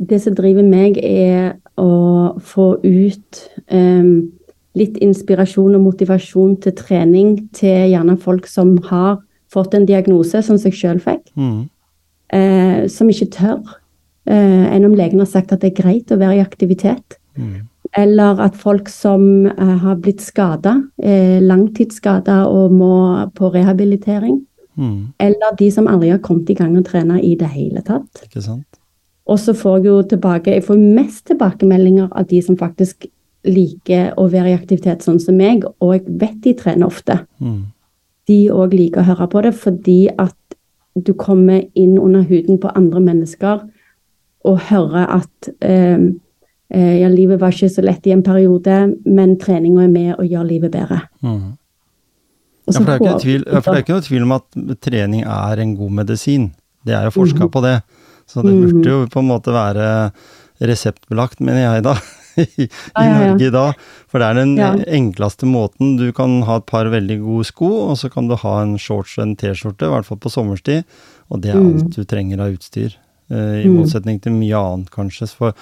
Det som driver meg, er å få ut um, litt inspirasjon og motivasjon til trening til gjerne folk som har fått en diagnose, som jeg sjøl fikk, Mm. uh, som ikke tør. Uh, enn om legen har sagt at det er greit å være i aktivitet. Mm. Eller at folk som eh, har blitt skada, eh, langtidsskada og må på rehabilitering. Mm. Eller de som aldri har kommet i gang og trena i det hele tatt. Ikke sant? Og så får jeg jo tilbake Jeg får mest tilbakemeldinger av de som faktisk liker å være i aktivitet sånn som meg, og jeg vet de trener ofte. Mm. De òg liker å høre på det fordi at du kommer inn under huden på andre mennesker og hører at eh, eh, ja, livet var ikke så lett i en periode, men treninga er med å gjøre livet bedre. Mm. Ja, for, det er tvil, ja, for det er ikke noe tvil om at trening er en god medisin. Det er jo forska mm. på det. Så det burde jo på en måte være reseptbelagt, mener jeg da, i, i Ja, ja. Norge i dag. For det er den enkleste måten. Du kan ha et par veldig gode sko, og så kan du ha en shorts og en T-skjorte, i hvert fall på sommerstid. Og det er Mm. alt du trenger av utstyr. eh, I Mm. motsetning til mye annet, kanskje. For,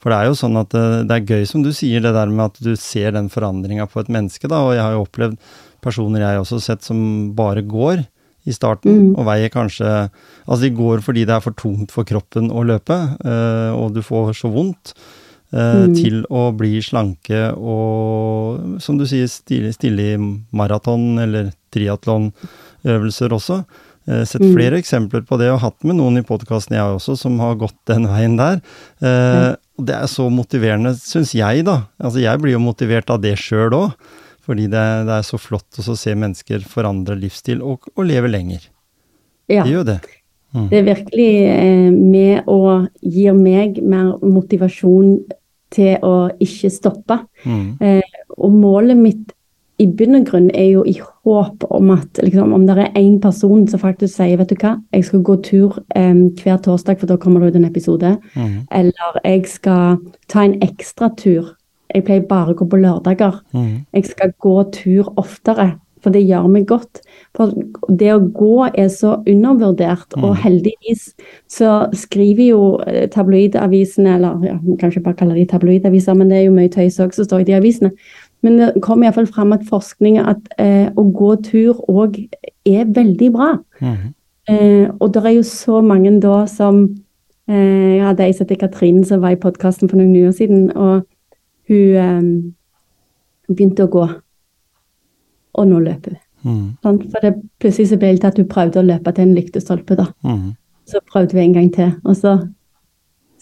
for det er jo sånn at eh, det er gøy, som du sier, det der med at du ser den forandringa på et menneske. da, Og jeg har jo opplevd personer jeg også har sett som bare går i starten, Mm. og veier kanskje Altså de går fordi det er for tungt for kroppen å løpe, øh, og du får så vondt, eh, Mm. til å bli slanke og, som du sier, stille, stille i maraton eller triatlonøvelser også. Jeg har sett Mm. flere eksempler på det, og hatt med noen i podkasten jeg også, som har gått den veien der. Eh, og det er så motiverende, syns jeg, da. Altså jeg blir jo motivert av det sjøl òg. Fordi det, det er så flott å se mennesker forandre livsstil og, og leve lenger. Ja. Det gjør det. Det er virkelig eh, med å gir meg mer motivasjon til å ikke stoppe. Mm. Eh, og målet mitt i bunn og grunn er jo i håp om at liksom, om det er én person som faktisk sier vet du hva, jeg skal gå tur um, hver torsdag, for da kommer det ut en episode, Mm. eller jeg skal ta en ekstra tur. Jeg pleier bare å gå på lørdager. Mm. Jeg skal gå tur oftere, for det gjør meg godt. For det å gå er så undervurdert, og heldigvis så skriver jo eh, tabloidavisene, eller ja, kanskje bare kaller de tabloidaviser, men det er jo mye tøys òg som står i de avisene. Men det kom iallfall fram at forskning at eh, å gå tur òg er veldig bra. Mm. Eh, og det er jo så mange da som eh, Jeg hadde ei som heter Katrine, som var i podkasten for noen år siden, og hun eh, begynte å gå. Og nå løper hun. Mm. For det, plutselig så ble det til at hun prøvde å løpe til en lyktestolpe. da. Mm. Så prøvde hun en gang til, og så,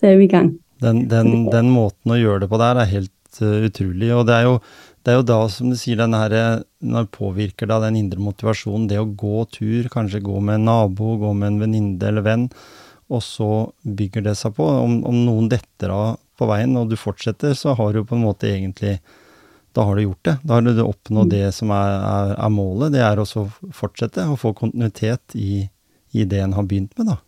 så er vi i gang. Den, den, den måten å gjøre det på der er helt eh, utrolig. Og det er, jo, det er jo da, som du sier, den her, når påvirker da den indre motivasjonen, det å gå tur, kanskje gå med en nabo, gå med en venninne eller venn, og så bygger det seg på. Om, om noen detter av på veien, og du fortsetter, så har du på en måte egentlig da har du gjort det. Da har du oppnådd det som er, er, er målet. Det er også å fortsette og få kontinuitet i, i det en har begynt med, da.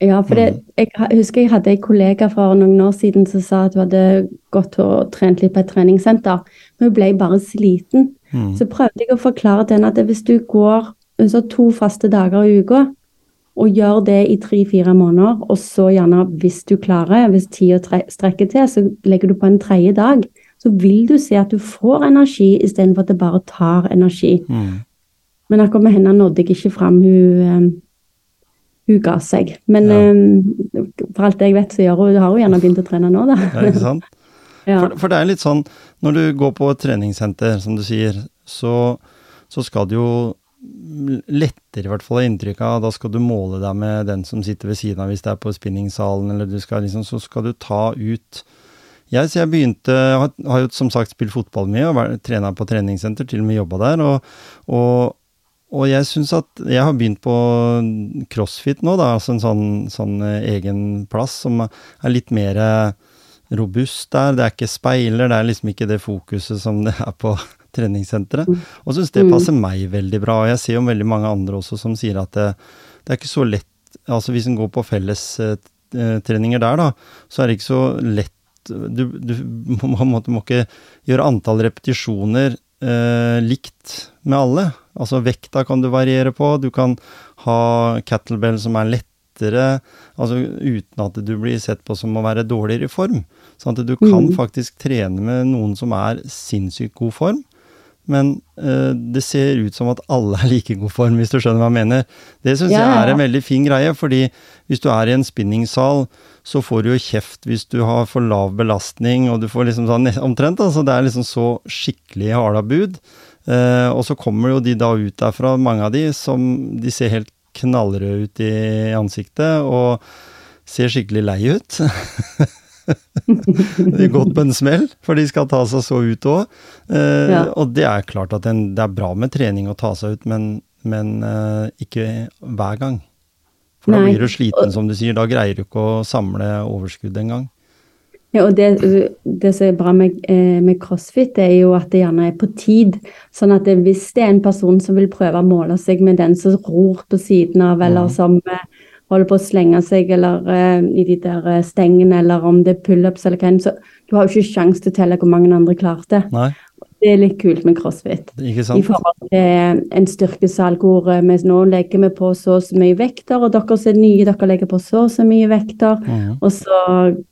Ja, for det, jeg husker jeg hadde en kollega for noen år siden som sa at hun hadde gått og trent litt på et treningssenter. Men hun ble bare sliten. Mm. Så prøvde jeg å forklare til henne at hvis du går to faste dager i uka, og gjør det i tre-fire måneder, og så gjerne, hvis du klarer, hvis tida tre- strekker til, så legger du på en tredje dag, så vil du se at du får energi istedenfor at det bare tar energi. Mm. Men akkurat med henne nådde jeg ikke fram. Hun, eh, hun ga seg. Men Ja. um, for alt jeg vet, så gjør hun, har hun gjerne begynt å trene nå, da. Ja, ikke sant? Ja. For, for det er litt sånn, når du går på et treningssenter, som du sier, så, så skal du jo lettere i hvert fall ha inntrykk av, da skal du måle deg med den som sitter ved siden av, hvis det er på spinningsalen, eller du skal liksom, så skal du ta ut jeg, så jeg begynte, har, har jo som sagt spilt fotball mye, og trena på treningssenter, til og med jobba der, og, og, og jeg syns at jeg har begynt på crossfit nå, da, altså en sånn, sånn eh, egen plass som er litt mer eh, robust der. Det er ikke speiler, det er liksom ikke det fokuset som det er på treningssenteret. Og syns det passer meg veldig bra. Og jeg ser jo veldig mange andre også som sier at det, det er ikke så lett Altså hvis en går på fellestreninger der, da, så er det ikke så lett Du, du må, må, må ikke gjøre antall repetisjoner eh, likt med alle. Altså vekta kan du variere på, du kan ha kettlebell som er lettere, altså uten at du blir sett på som å være dårligere i form. Sånn at du kan faktisk trene med noen som er sinnssykt god form, men eh, det ser ut som at alle er like god form, hvis du skjønner hva jeg mener. Det syns Ja, jeg er en veldig fin greie, fordi hvis du er i en spinningsal, så får du jo kjeft hvis du har for lav belastning, og du får liksom sånn omtrent, altså det er liksom så skikkelig harda bud. Uh, og så kommer jo de da ut derfra, mange av de, som de ser helt knallrøde ut i ansiktet, og ser skikkelig lei ut. gått på en smell, for de skal ta seg så ut òg. Eh, Ja. Og det er klart at en, det er bra med trening å ta seg ut, men, men eh, ikke hver gang. For da blir du sliten, som du sier. Da greier du ikke å samle overskudd engang. Ja, og det, det som er bra med, eh, med crossfit, er jo at det gjerne er på tid. Sånn at det, hvis det er en person som vil prøve å måle seg med den som ror på siden av, eller som eh, holder på å slenge seg eller uh, i de der eh, stengene, eller om det er pullups eller hva enn, så du har jo ikke sjanse til å telle hvor mange andre klarte. Nei, Det er litt kult med crossfit. ikke I forhold til en styrkesal hvor vi nå legger vi på så og så mye vekter, og dere som er nye, dere legger på så og så mye vekter. Mhm. Og så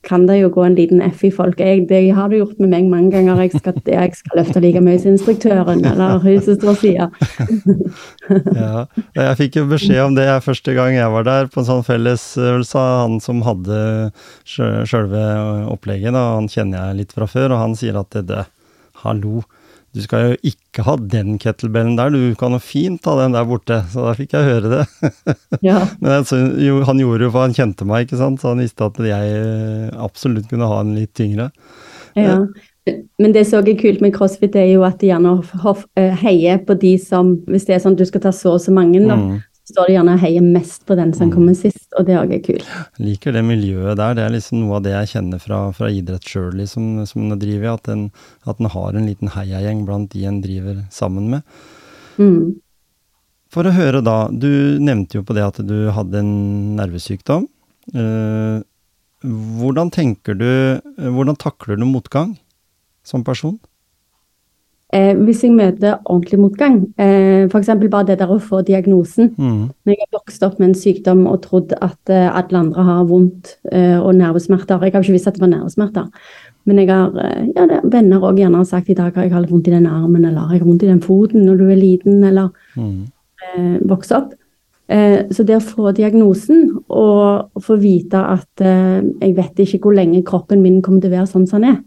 kan det jo gå en liten F i folk. Jeg, det har du gjort med meg mange ganger. Jeg skal, jeg skal løfte like mye som instruktøren eller hun som står sida. Ja, jeg fikk jo beskjed om det første gang jeg var der, på en sånn fellesøvelse av han som hadde sjø- sjølve opplegget. Da. Han kjenner jeg litt fra før, og han sier at det, det hallo, du skal jo ikke ha den kettlebellen der, du kan jo fint ha den der borte. Så da fikk jeg høre det. Ja. Men altså, jo, han gjorde jo for han kjente meg, ikke sant, så han visste at jeg eh, absolutt kunne ha en litt tyngre. ja. Men det som er kult med crossfit, er jo at de gjerne eh, heier på de som Hvis det er sånn at du skal ta så og så mange, da, Mm. Står det gjerne og heier mest på den som kommer sist, og det òg er kult. liker det miljøet der. Det er liksom noe av det jeg kjenner fra, fra idrett sjøl, liksom, som en driver i. At at en har en liten heiagjeng blant de en driver sammen med. Mm. For å høre da, du nevnte jo på det at du hadde en nervesykdom. Eh, hvordan tenker du eh, Hvordan takler du motgang som person? Eh, hvis jeg møter ordentlig motgang, eh, f.eks. bare det der å få diagnosen Mm. Når jeg har vokst opp med en sykdom og trodd at eh, alle andre har vondt eh, og nervesmerter Jeg har ikke visst at det var nervesmerter, men jeg har eh, ja, det, venner òg gjerne har sagt i dag at jeg har litt vondt i den armen eller jeg har vondt i den foten når du er liten eller Mm. eh, vokser opp. Eh, så det å få diagnosen og få vite at jeg vet ikke hvor lenge kroppen min kommer til å være sånn som den er,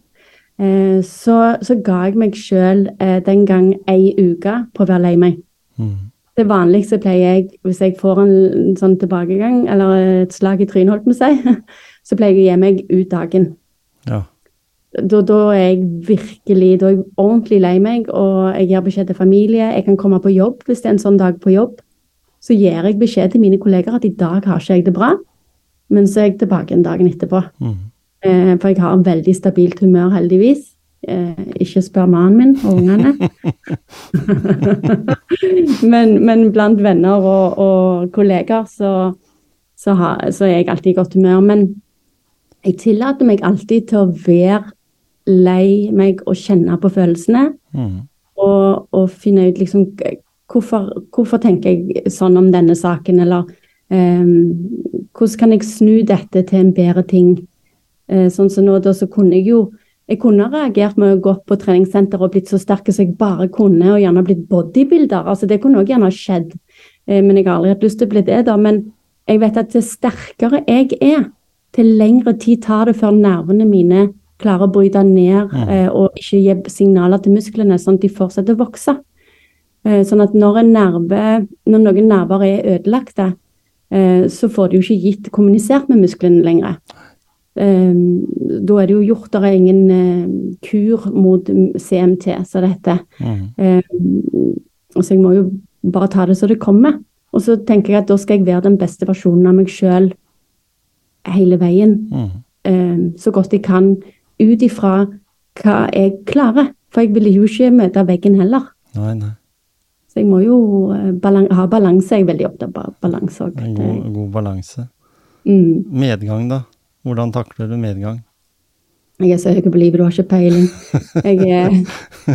så, så ga jeg meg sjøl eh, den gang ei uke på å være lei meg. Mm. Det vanligste pleier jeg, hvis jeg får en, en sånn tilbakegang, eller et slag i trynet, holdt på å si, så pleier jeg å gi meg ut dagen. Ja. Da, da er jeg virkelig, da er jeg ordentlig lei meg, og jeg gir beskjed til familie. Jeg kan komme på jobb hvis det er en sånn dag på jobb. Så gir jeg beskjed til mine kolleger at i dag har ikke jeg det bra, men så er jeg tilbake en dagen etterpå. Mm. Eh, for jeg har en veldig stabilt humør, heldigvis. Eh, ikke spør mannen min og ungene. men, men blant venner og, og kolleger så, så, har, så er jeg alltid i godt humør. Men jeg tillater meg alltid til å være lei meg og kjenne på følelsene. Mm. Og, og finne ut liksom hvorfor, hvorfor tenker jeg sånn om denne saken, eller ehm, hvordan kan jeg snu dette til en bedre ting? Eh, sånn som nå, da så kunne jeg jo jeg kunne reagert med å gå opp på treningssenter og blitt så sterk som jeg bare kunne, og gjerne blitt bodybuilder. altså Det kunne også gjerne skjedd, eh, men jeg har aldri hatt lyst til å bli det. da, Men jeg vet at til sterkere jeg er, til lengre tid tar det før nervene mine klarer å bryte ned eh, og ikke gi signaler til musklene, sånn at de fortsetter å vokse. Eh, Sånn at når, en nerve, når noen nerver er ødelagte, eh, så får de jo ikke gitt kommunisert med musklene lenger. Eh, Da er det jo gjort, det er ingen eh, kur mot CMT, som det heter. Mm. Så jeg må jo bare ta det så det kommer. Og så tenker jeg at da skal jeg være den beste versjonen av meg sjøl hele veien. Mm. Så godt jeg kan, ut ifra hva jeg klarer. For jeg ville jo ikke møte veggen heller. Nei, nei. Så jeg må jo eh, balan ha balanse. Jeg er veldig opptatt av balanse òg. God, god balanse. Mm. Medgang, da? Hvordan takler du medgang? Jeg er så høy på livet, du har ikke peiling. Jeg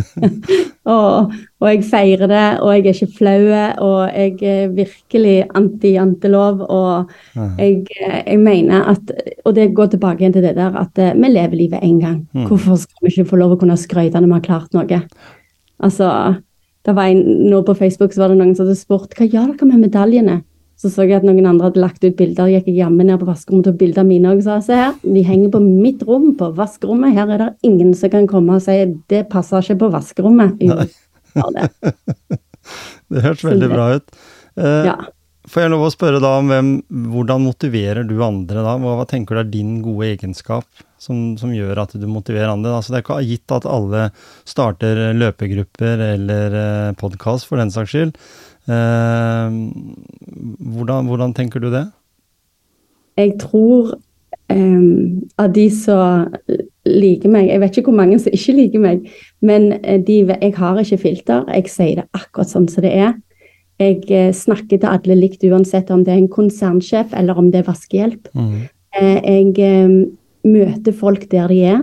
og, og jeg feirer det, og jeg er ikke flau, og jeg er virkelig anti-jantelov. Og jeg, jeg mener at Og det går tilbake igjen til det der at eh, vi lever livet én gang. Hvorfor skal vi ikke få lov å kunne skryte når vi har klart noe? Altså, det var en, nå på Facebook så var det noen som hadde spurt hva gjør dere med medaljene? Så så jeg at noen andre hadde lagt ut bilder. Gikk jeg jammen ned på vaskerommet og tok bilder av mine og sa se her, de henger på mitt rom på vaskerommet. Her er det ingen som kan komme og si det passer ikke på vaskerommet. Jo, det. Det hørtes veldig bra ut. Eh, Ja. Får jeg lov å spørre da om hvem, hvordan motiverer du andre da? Hva, hva tenker du er din gode egenskap som, som gjør at du motiverer andre? Altså, det er ikke gitt at alle starter løpegrupper eller eh, podkast for den saks skyld. Eh, hvordan, hvordan tenker du det? Jeg tror em, av de som liker meg Jeg vet ikke hvor mange som ikke liker meg, men eh, de, jeg har ikke filter. Jeg sier det akkurat sånn som det er. Jeg snakker til alle likt uansett om det er en konsernsjef eller om det er vaskehjelp. Mm. Eh, Jeg em, møter folk der de er,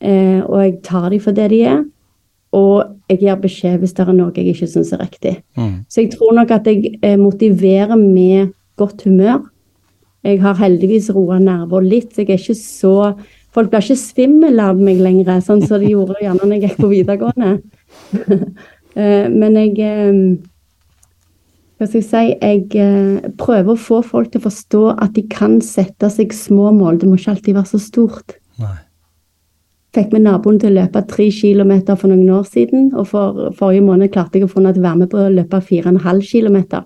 eh, og jeg tar dem for det de er. Og jeg gir beskjed hvis det er noe jeg ikke syns er riktig. Mm. Så jeg tror nok at jeg eh, motiverer med godt humør. Jeg har heldigvis roa nerver litt. Jeg er ikke så Folk blir ikke svimmel av meg lenger, sånn som de gjorde gjerne når jeg gikk på videregående. Eh, Men jeg eh, Hva skal jeg si Jeg prøver å få folk til å forstå at de kan sette seg små mål. Det må ikke alltid være så stort Nei. Fikk med naboen til å løpe tre kilometer for noen år siden, og for forrige måned klarte jeg å få henne til å være med på å løpe fire og en halv kilometer.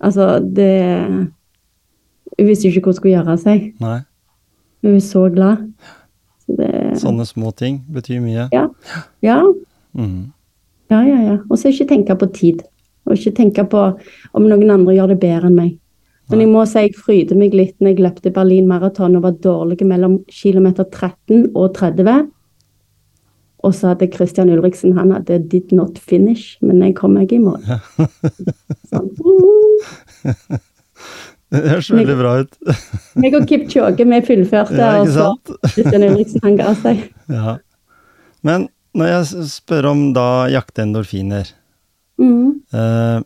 Altså, det Hun visste jo ikke hvor hun skulle gjøre av seg. Nei. Hun er så glad. Så det, Sånne små ting betyr mye. ja. Ja, Mm. ja, ja. ja. Og så ikke tenke på tid. Og ikke tenke på om noen andre gjør det bedre enn meg. Men jeg må si jeg fryder meg litt når jeg løpte Berlin maraton og var dårlig mellom kilometer 13 og 30. Og så hadde Christian Ulriksen han hadde 'did not finish', men jeg kom meg i mål. Sånn. Det høres veldig bra ut. Meg og Kipchoge vi fullførte, Ja, og så? Christian Ulriksen han ga seg. Ja. Men når jeg spør om da jakte endorfiner, Mm. eh,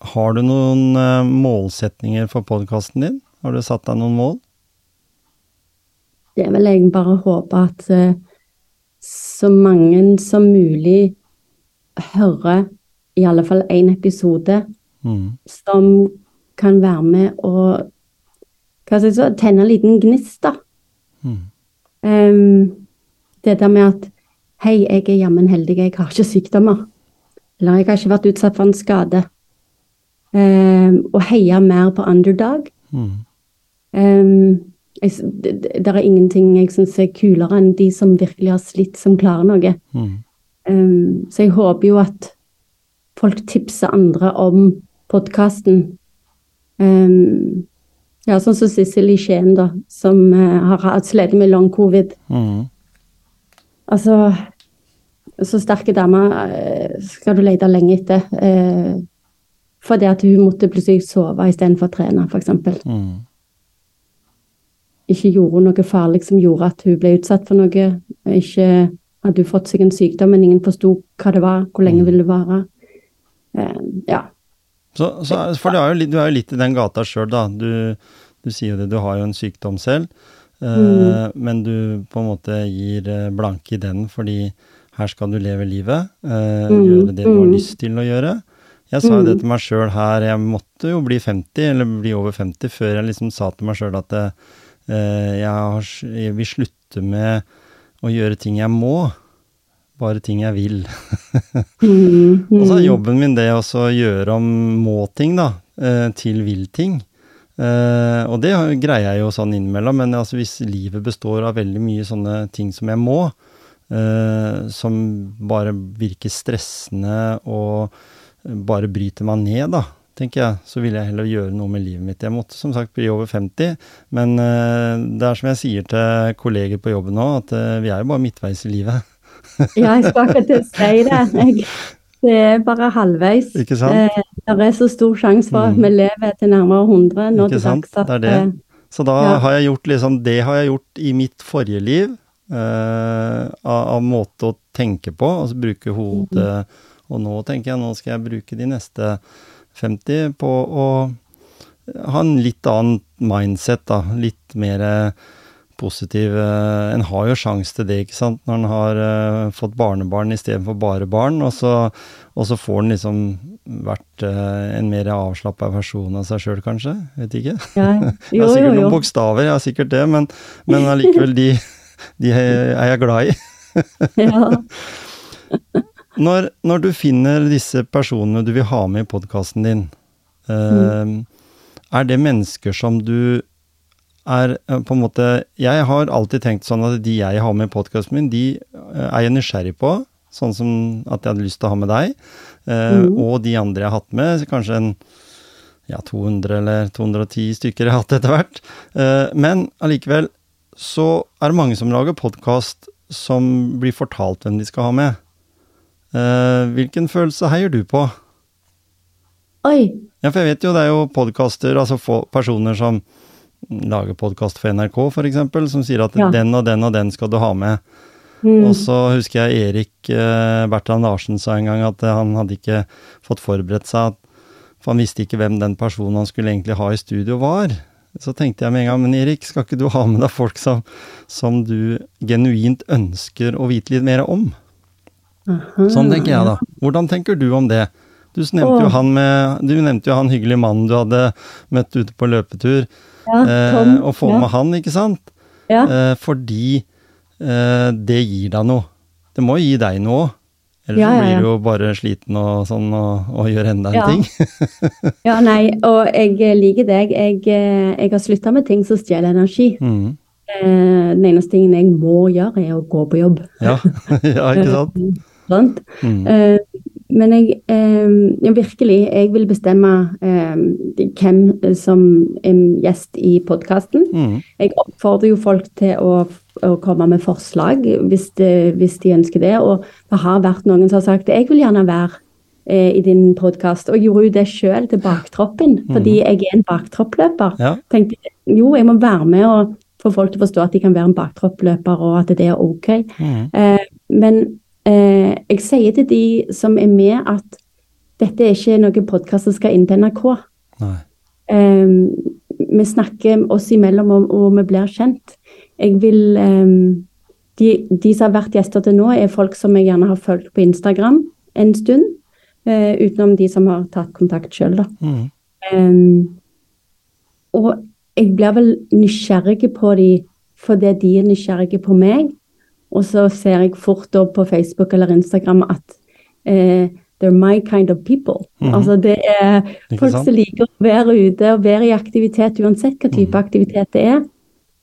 har du noen eh, målsetninger for podkasten din? Har du satt deg noen mål? Det vil jeg bare håpe at eh, så mange som mulig hører i alle fall én episode Mm. som kan være med og hva skal jeg si, tenne en liten gnist, da. Mm. Um, det der med at hei, jeg er jammen heldig, jeg har ikke sykdommer. Eller jeg har ikke vært utsatt for en skade. Ehm, og heie mer på underdog. Mm. Um, jeg, det, er ingenting jeg syns er kulere enn de som virkelig har slitt, som klarer noe. Mm. Um, så jeg håper jo at folk tipser andre om podkasten. ja, sånn som Sissel i Skien, da, som uh, har hatt slitt med long covid. Mm. Altså Så sterke damer eh, skal du lete lenge etter. Eh, fordi at hun måtte plutselig sove istedenfor å trene, f.eks. Mm. Ikke gjorde noe farlig som gjorde at hun ble utsatt for noe. Ikke hadde hun fått seg en sykdom, men ingen forsto hva det var, hvor lenge ville det vare. Eh, ja. Så, så, for du er, jo, du er jo litt i den gata sjøl, da. Du, du sier jo det, du har jo en sykdom selv. eh, Men du på en måte gir eh, blanke i den fordi her skal du leve livet. eh, Mm, Gjøre det du har mm. lyst til å gjøre. Jeg sa jo det til meg sjøl her, jeg måtte jo bli 50, eller bli over 50, før jeg liksom sa til meg sjøl at eh, jeg, har, jeg vil slutte med å gjøre ting jeg må, bare ting jeg vil. Mm, Og så er mm. jobben min det å gjøre om må-ting da, eh, til vil-ting. Eh, og det greier jeg jo sånn innimellom, men altså hvis livet består av veldig mye sånne ting som jeg må, eh, som bare virker stressende og bare bryter meg ned, da, tenker jeg, så vil jeg heller gjøre noe med livet mitt. Jeg måtte som sagt bli over 50, men eh, det er som jeg sier til kolleger på jobben nå, at eh, vi er jo bare midtveis i livet. Ja, jeg skal akkurat til å si det. Jeg, det er bare halvveis. Ikke sant? Eh, det er så stor sjanse for at Mm. vi lever til nærmere 100 nå til dags. at, Det er det. eh, Så da Ja. har jeg gjort liksom Det har jeg gjort i mitt forrige liv. eh, av, av måte å tenke på, altså bruke hodet. Og nå tenker jeg nå skal jeg bruke de neste 50 på å ha en litt annen mindset, da. Litt mer eh, positiv. eh, En har jo sjanse til det, ikke sant, når en har eh, fått barnebarn istedenfor bare barn. Og så, og så får en liksom vært en mer avslappa versjon av seg sjøl, kanskje. Vet ikke. ja. Jeg Jo, har jo, sikkert noen bokstaver, jeg har sikkert det, men, men allikevel, de, de er jeg glad i. Ja. Når, når du finner disse personene du vil ha med i podkasten din, eh, er det mennesker som du er eh, på en måte Jeg har alltid tenkt sånn at de jeg har med i podkasten min, de eh, er jeg nysgjerrig på. Sånn som at jeg hadde lyst til å ha med deg. Eh, Og de andre jeg har hatt med, kanskje en ja, 200 eller 210 stykker jeg har hatt etter hvert. Eh, men allikevel så er det mange som lager podkast som blir fortalt hvem de skal ha med. Eh, hvilken følelse heier du på? Oi. Ja, for jeg vet jo det er jo podkaster, altså få- personer som lager podkast for NRK f.eks., som sier at Ja. den og den og den skal du ha med. Mm. Og så husker jeg Erik eh, Bertrand Larsen sa en gang at eh, han hadde ikke fått forberedt seg, for han visste ikke hvem den personen han skulle egentlig ha i studio var. Så tenkte jeg med en gang, men Erik, skal ikke du ha med deg folk som, som du genuint ønsker å vite litt mer om? Sånn tenker jeg da. Hvordan tenker du om det? Du nevnte jo han med Du nevnte jo han hyggelige mannen du hadde møtt ute på løpetur. Ja, Eh, og få ja. med han, ikke sant? Ja. Eh, fordi eh, det gir deg noe. Det må jo gi deg noe òg. Ellers Ja, blir du jo bare sliten og sånn og, og gjør enda en ting. ja, nei, og jeg eh, liker deg. Jeg, eh, jeg har slutta med ting som stjeler energi. Mm. Eh, Den eneste tingen jeg må gjøre, er å gå på jobb. Ja. ja, ikke sant? Sant? Mm. Eh, Men jeg, eh, ja, virkelig, jeg vil bestemme eh, hvem som er gjest i podkasten. Mm. Jeg oppfordrer jo folk til å, å komme med forslag hvis, de, hvis de ønsker det. Og det har vært noen som har sagt jeg vil gjerne være i din podkast. Og gjorde jo det sjøl til baktroppen, fordi jeg er en baktroppløper. Ja. Tenkte jo, jeg må være med og få folk til å forstå at de kan være en baktroppløper, og at det er OK. Mm. Eh, men eh, jeg sier til de som er med, at dette er ikke noen podkast som skal inn til NRK. Eh, vi snakker oss imellom og, og vi blir kjent. Jeg vil eh, de, de som har vært gjester til nå, er folk som jeg gjerne har fulgt på Instagram en stund. eh, utenom de som har tatt kontakt sjøl, da. Mm. Eh, og jeg blir vel nysgjerrig på de fordi de er nysgjerrige på meg. Og så ser jeg fort da på Facebook eller Instagram at eh, they're my kind of people. Altså det er Ikke folk sant? som liker å være ute og være i aktivitet uansett hva type aktivitet det er.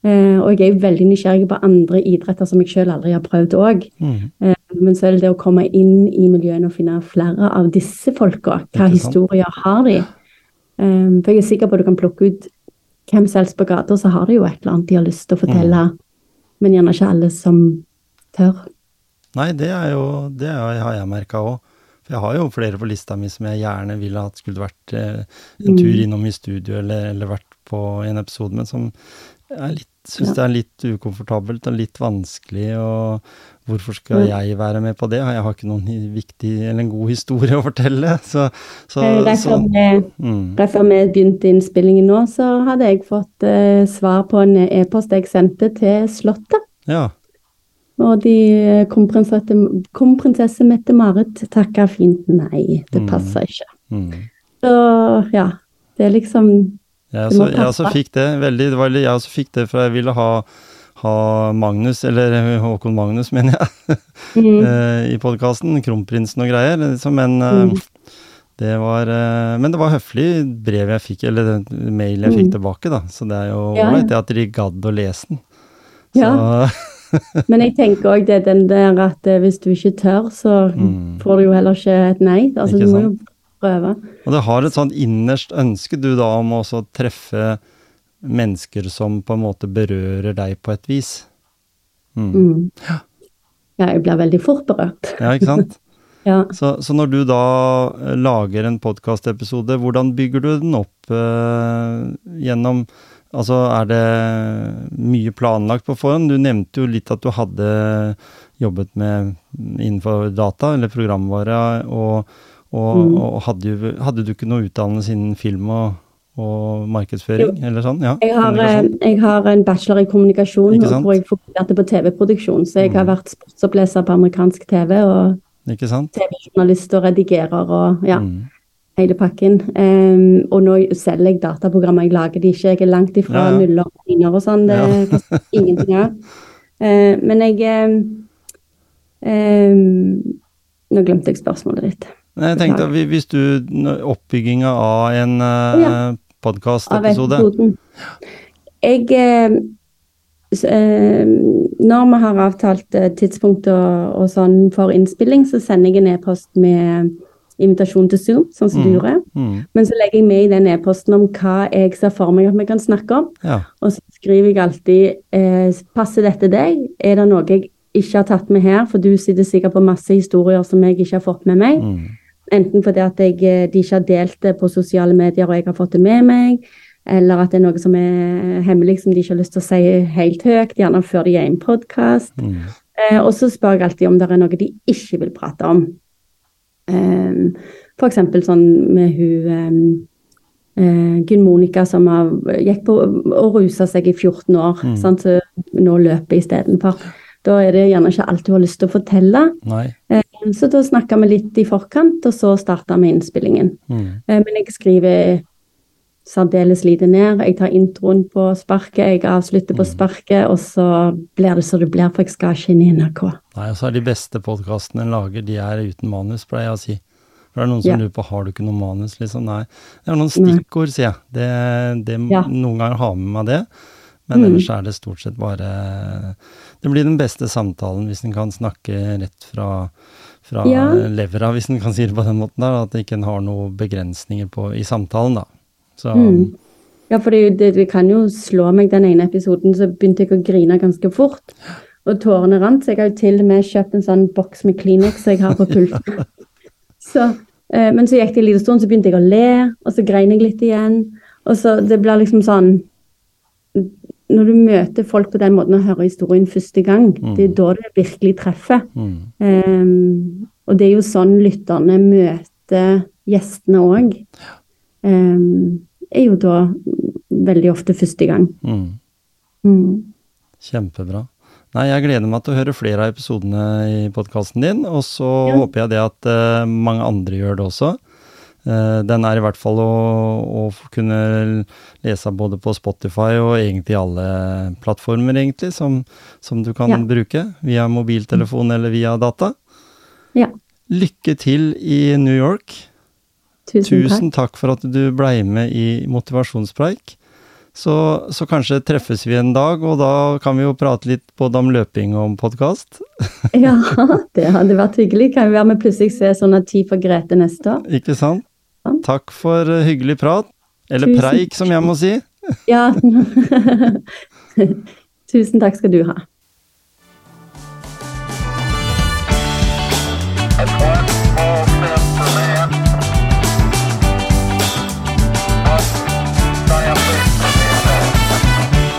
Eh, og jeg er veldig nysgjerrig på andre idretter som jeg selv aldri har prøvd òg. Mm. Eh, men så er det det å komme inn i miljøene og finne flere av disse folka. Hva historier har de? Eh, for jeg er sikker på at du kan plukke ut hvem som helst på gata, så har de jo et eller annet de har lyst til å fortelle. Men gjerne ikke alle som tør. Nei, det er jo Det har jeg merka òg. For jeg har jo flere på lista mi som jeg gjerne ville at skulle vært eh, en tur innom i studio eller, eller vært på en episode, men som litt Syns det er litt ukomfortabelt og litt vanskelig, og hvorfor skal jeg være med på det? Jeg har ikke noen viktig eller en god historie å fortelle, så, så, derfor, så vi- mm, derfor vi begynte innspillingen nå, så hadde jeg fått eh, svar på en e-post jeg sendte til Slottet. Ja. Og de eh, kronprinsesse Mette-Marit takka fint nei, det Mm. passer ikke. Mm. Så ja, det er liksom Jeg også, jeg også fikk det veldig, det var, jeg også fikk det for jeg ville ha, ha Magnus, eller Håkon Magnus, mener jeg, mm, eh, i podkasten. Kronprinsen og greier. Liksom, men eh, Mm. det var Men det var høflig brev jeg fikk, eller mail jeg fikk Mm. tilbake, da. Så det er jo Ja, ja. at de gadd å lese den. Så, Ja. Men jeg tenker òg det den der at eh, hvis du ikke tør, så Mm. får du jo heller ikke et nei. Altså, Ikke du må jo prøve. Og det har et sånt innerst ønske du da om å treffe mennesker som på en måte berører deg på et vis. Mm. Mm. Ja, jeg blir veldig fort berørt. Ja, ikke sant? Ja. Så, så når du da eh, lager en podkastepisode, hvordan bygger du den opp eh, gjennom Altså, er det mye planlagt på forhånd? Du nevnte jo litt at du hadde jobbet med innenfor data, eller programvare, og, og, Mm. og hadde, jo, hadde du ikke noe utdannelse innen film og, og markedsføring, eller sånn? Ja, Jeg har, eh, jeg har en bachelor i kommunikasjon, hvor jeg fokuserte på TV-produksjon. Så jeg har Mm. vært sportsoppleser på amerikansk TV, og TV-journalist og redigerer og ja, Mm. Hele pakken. Um, og nå selger jeg dataprogrammer. Jeg lager de ikke. Jeg er langt ifra Ja, ja. nuller og linjer og sånn. Det Ja. koster ingenting av. Uh, men jeg um, Nå glemte jeg spørsmålet ditt. Jeg tenkte at hvis du Oppbygginga av en uh, Ja. Podkastepisode. Jeg eh, så, eh, Når vi har avtalt eh, tidspunkt og, og sånn for innspilling, så sender jeg en e-post med invitasjon til Zoom, sånn som du Mm. gjorde. mm, Men så legger jeg med i den e-posten om hva jeg ser for meg at vi kan snakke om. Ja. Og så skriver jeg alltid eh, passer dette deg? Er det noe jeg ikke har tatt med her? For du sitter sikkert på masse historier som jeg ikke har fått med meg. Mm. Enten fordi at jeg, eh, de ikke har delt det på sosiale medier og jeg har fått det med meg, eller at det er noe som er hemmelig som de ikke har lyst til å si helt høyt, gjerne før de er i en podkast. Mm. Eh, og så spør jeg alltid om det er noe de ikke vil prate om. Um, for eksempel sånn med hun um, eh, Gunn Monica som har, gikk på og rusa seg i 14 år, Mm. sant, så nå løper istedenfor. Da er det gjerne ikke alt du har lyst til å fortelle. Nei. Eh, Så da snakka vi litt i forkant, og så starta vi innspillingen. Mm. Eh, Men jeg skriver særdeles lite ned. Jeg tar introen på sparket, jeg avslutter på sparket, og så blir det så det blir, for jeg skal ikke inn i NRK. Nei, og så er de beste podkastene en lager, de er uten manus, pleier jeg å si. For det er noen som Ja. lurer på har du ikke noe manus, liksom. Nei. Det er noen stikkord, sier jeg. Det, det, Ja. Noen ganger har med meg det, men Mm. ellers er det stort sett bare Det blir den beste samtalen hvis en kan snakke rett fra, fra Ja. levra, hvis en kan si det på den måten der. At ikke ikke har noen begrensninger på, i samtalen, da. Så Mm. Ja, for det, kan jo slå meg den ene episoden, så begynte jeg å grine ganske fort. Og tårene rant, så jeg har jo til og med kjøpt en sånn boks med Kleenex jeg har på pulten. så, eh, men så gikk det en liten stund, så begynte jeg å le, og så grein jeg litt igjen. Og så det blir liksom sånn Når du møter folk på den måten og hører historien første gang, det er da det virkelig treffer. mm. Um, og det er jo sånn lytterne møter gjestene òg. Er jo da veldig ofte første gang. Mm. Mm. Kjempebra. Nei, jeg gleder meg til å høre flere av episodene i podkasten din, og så Ja. håper jeg det at uh, mange andre gjør det også. Uh, den er i hvert fall å, å kunne lese både på Spotify og egentlig alle plattformer, egentlig, som, som du kan Ja. bruke via mobiltelefon eller via data. Ja. Lykke til i New York. Tusen, Tusen takk. takk for at du blei med i Motivasjonspreik. Så, så kanskje treffes vi en dag, og da kan vi jo prate litt både om løping og om podkast. Ja, det hadde vært hyggelig. Kan vi være med plutselig se sånn at tid for Grete neste år? Ikke sant? Takk for eh, hyggelig prat. Eller Tusen preik, som jeg må si. Ja. Tusen takk skal du ha.